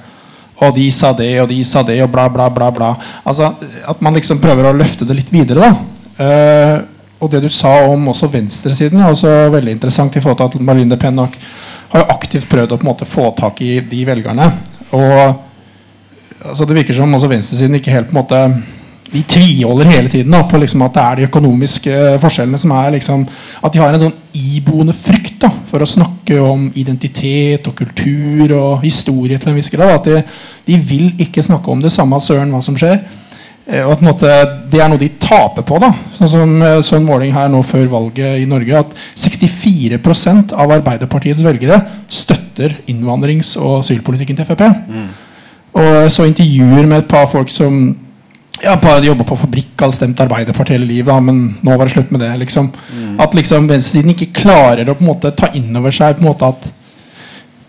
Og de sa det, og de sa det, og bla, bla, bla. bla Altså At man liksom prøver å løfte det litt videre. da Eh, og det du sa om også venstresiden, er også veldig interessant. i forhold til at Marlinde Le har jo aktivt prøvd å på en måte få tak i de velgerne. Og altså Det virker som også venstresiden ikke helt på en måte De tviholder hele tiden da, på liksom at det er de økonomiske forskjellene som er liksom At de har en sånn iboende frykt da, for å snakke om identitet og kultur og historie til en viss grad. At de, de vil ikke snakke om det samme søren hva som skjer. Eh, Og at måte, Det er noe de taper på. da Sånn som eh, så en måling her nå før valget i Norge at 64% av Arbeiderpartiets velgere støtter innvandrings- og asylpolitikken til Frp. Og jeg så intervjuer med et par folk som ja, jobber på fabrikk, har stemt Arbeiderpartiet hele livet, men nå var det slutt med det. liksom At liksom venstresiden ikke klarer å på en måte ta inn over seg på en måte at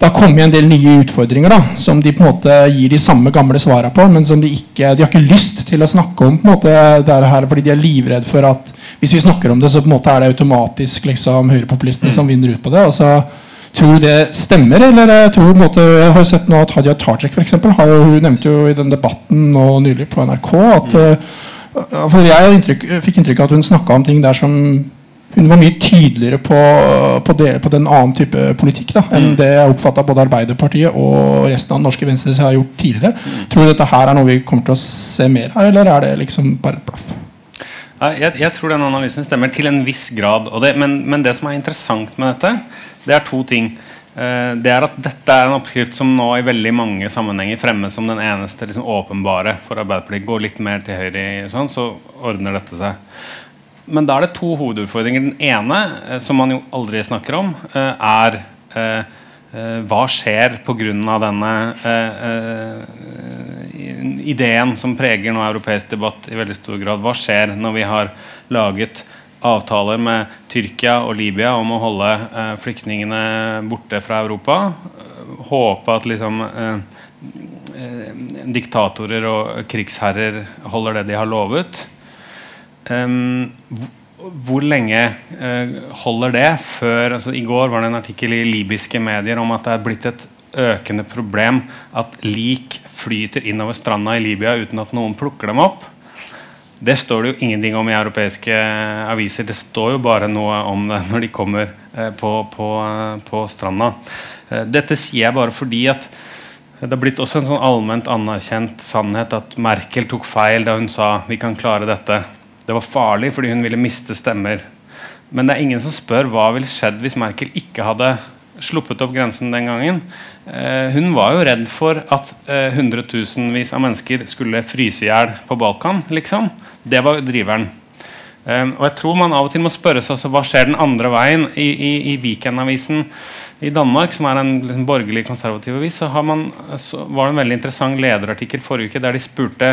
det har kommet en del nye utfordringer da, som de på en måte gir de samme gamle svarene på, men som de ikke de har ikke lyst til å snakke om. på en måte det her, fordi de er livredd for at hvis vi snakker om det, så på en måte er det automatisk liksom, høyrepopulistene som vinner ut på det. og så Tror du det stemmer? eller jeg tror på en måte, jeg har sett nå at Hadia Tajik for eksempel, har jo, hun nevnte jo i den debatten nå nylig på NRK at uh, for Jeg inntrykk, fikk inntrykk av at hun snakka om ting der som hun var mye tydeligere på, på, det, på den annen type politikk da, enn det jeg oppfatta både Arbeiderpartiet og resten av den norske venstresida har gjort tidligere. Tror du dette her er noe vi kommer til å se mer av, eller er det liksom bare et blaff? Jeg, jeg tror den analysen stemmer til en viss grad. Det, men, men det som er interessant med dette, det er to ting. Eh, det er at Dette er en oppskrift som nå i veldig mange sammenhenger fremmes som den eneste liksom, åpenbare for Arbeiderpartiet. Går litt mer til høyre, sånn, så ordner dette seg. Men da er det to hovedutfordringer. Den ene, eh, som man jo aldri snakker om, eh, er eh, hva skjer pga. denne ideen som preger nå europeisk debatt i veldig stor grad. Hva skjer når vi har laget avtaler med Tyrkia og Libya om å holde flyktningene borte fra Europa? Håpe at liksom diktatorer og krigsherrer holder det de har lovet. Um, hvor, lenge eh, holder det før altså, I går var det en artikkel i libyske medier om at det er blitt et økende problem at lik flyter innover stranda i Libya uten at noen plukker dem opp. Det står det jo ingenting om i europeiske aviser. Det står jo bare noe om det når de kommer eh, på, på, eh, på stranda. Eh, dette sier jeg bare fordi at det har blitt også en sånn allment anerkjent sannhet at Merkel tok feil da hun sa vi kan klare dette. Det var farlig fordi hun ville miste stemmer. Men det er ingen som spør hva ville skjedd hvis Merkel ikke hadde sluppet opp grensen den gangen. Eh, hun var jo redd for at eh, hundretusenvis av mennesker skulle fryse i hjel på Balkan. liksom. Det var driveren. Eh, og jeg tror man av og til må spørre seg også, hva skjer den andre veien. I, i, i Weekendavisen i Danmark, som er en liksom, borgerlig konservativ avis, så, så var det en veldig interessant lederartikkel forrige uke der de spurte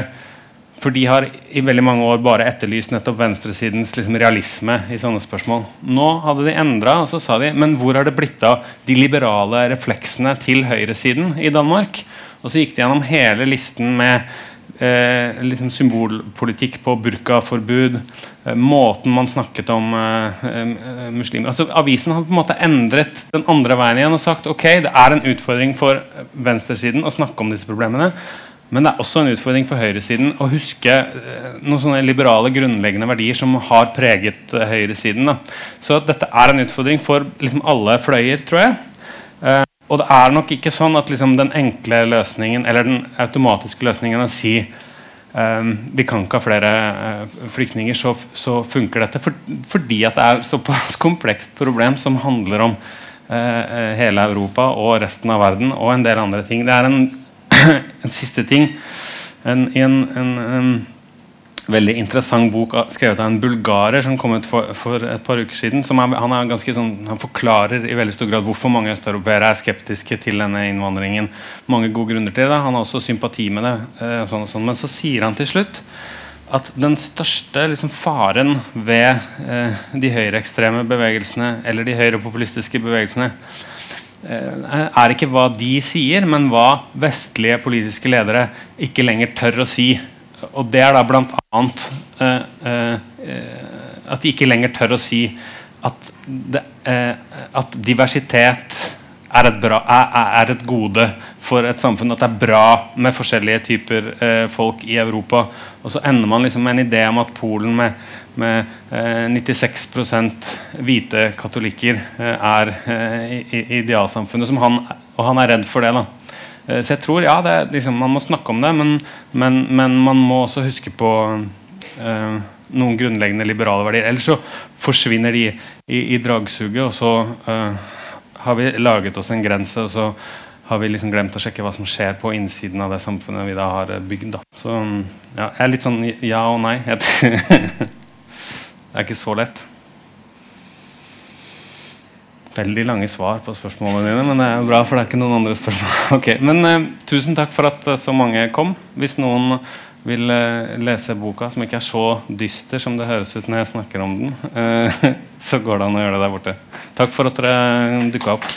for de har i veldig mange år bare etterlyst nettopp venstresidens liksom, realisme i sånne spørsmål. Nå hadde de endra, og så sa de men hvor har det blitt av de liberale refleksene til høyresiden i Danmark? Og så gikk de gjennom hele listen med eh, liksom symbolpolitikk på burkaforbud, eh, måten man snakket om eh, eh, muslimer altså Avisen hadde på en måte endret den andre veien igjen og sagt ok, det er en utfordring for venstresiden å snakke om disse problemene. Men det er også en utfordring for høyresiden å huske eh, noen sånne liberale grunnleggende verdier som har preget eh, høyresiden. Da. Så dette er en utfordring for liksom, alle fløyer, tror jeg. Eh, og det er nok ikke sånn at liksom, den enkle løsningen eller den automatiske løsningen å si eh, vi kan ikke ha flere eh, flyktninger, så, så funker dette. For, fordi at det er et såpass komplekst problem som handler om eh, hele Europa og resten av verden og en del andre ting. Det er en, en siste ting. En, en, en, veldig interessant bok skrevet av en bulgarer som kom ut for, for et par uker siden. Er, han, er sånn, han, forklarer i veldig stor grad hvorfor mange østeuropeere er skeptiske til denne innvandringen. Mange gode grunner til det. Han har også sympati med det. Eh, sånn sånn. Men så sier han til slutt at den største liksom, faren ved eh, de høyreekstreme bevegelsene eller de høyrepopulistiske bevegelsene er ikke hva de sier, men hva vestlige politiske ledere ikke lenger tør å si. Og det er da bl.a. Eh, eh, at de ikke lenger tør å si at, det, eh, at diversitet er et, bra, er, et, gode for et samfunn. At det er bra med forskjellige typer eh, folk i Europa. Og så ender man liksom med en idé om at Polen med, med eh, 96 hvite katolikker eh, er eh, idealsamfunnet. Som han, og han er redd for det. da eh, Så jeg tror ja, det, liksom, man må snakke om det, men, men, men man må også huske på eh, noen grunnleggende liberale verdier. Ellers så forsvinner de i, i dragsuget, og så har vi laget oss en grense, og så har vi liksom glemt å sjekke hva som skjer på innsiden av det samfunnet vi da har eh, bygd. Da. Så ja, jeg er litt sånn ja og nei. det er ikke så lett. Veldig lange svar på spørsmålene dine, men det er bra, for det er ikke noen andre spørsmål. Okay. Men uh, tusen takk for at uh, så mange kom. Hvis noen vil uh, lese boka, som ikke er så dyster som det høres ut når jeg snakker om den, så går det an å gjøre det der borte. Takk for at dere dukka opp.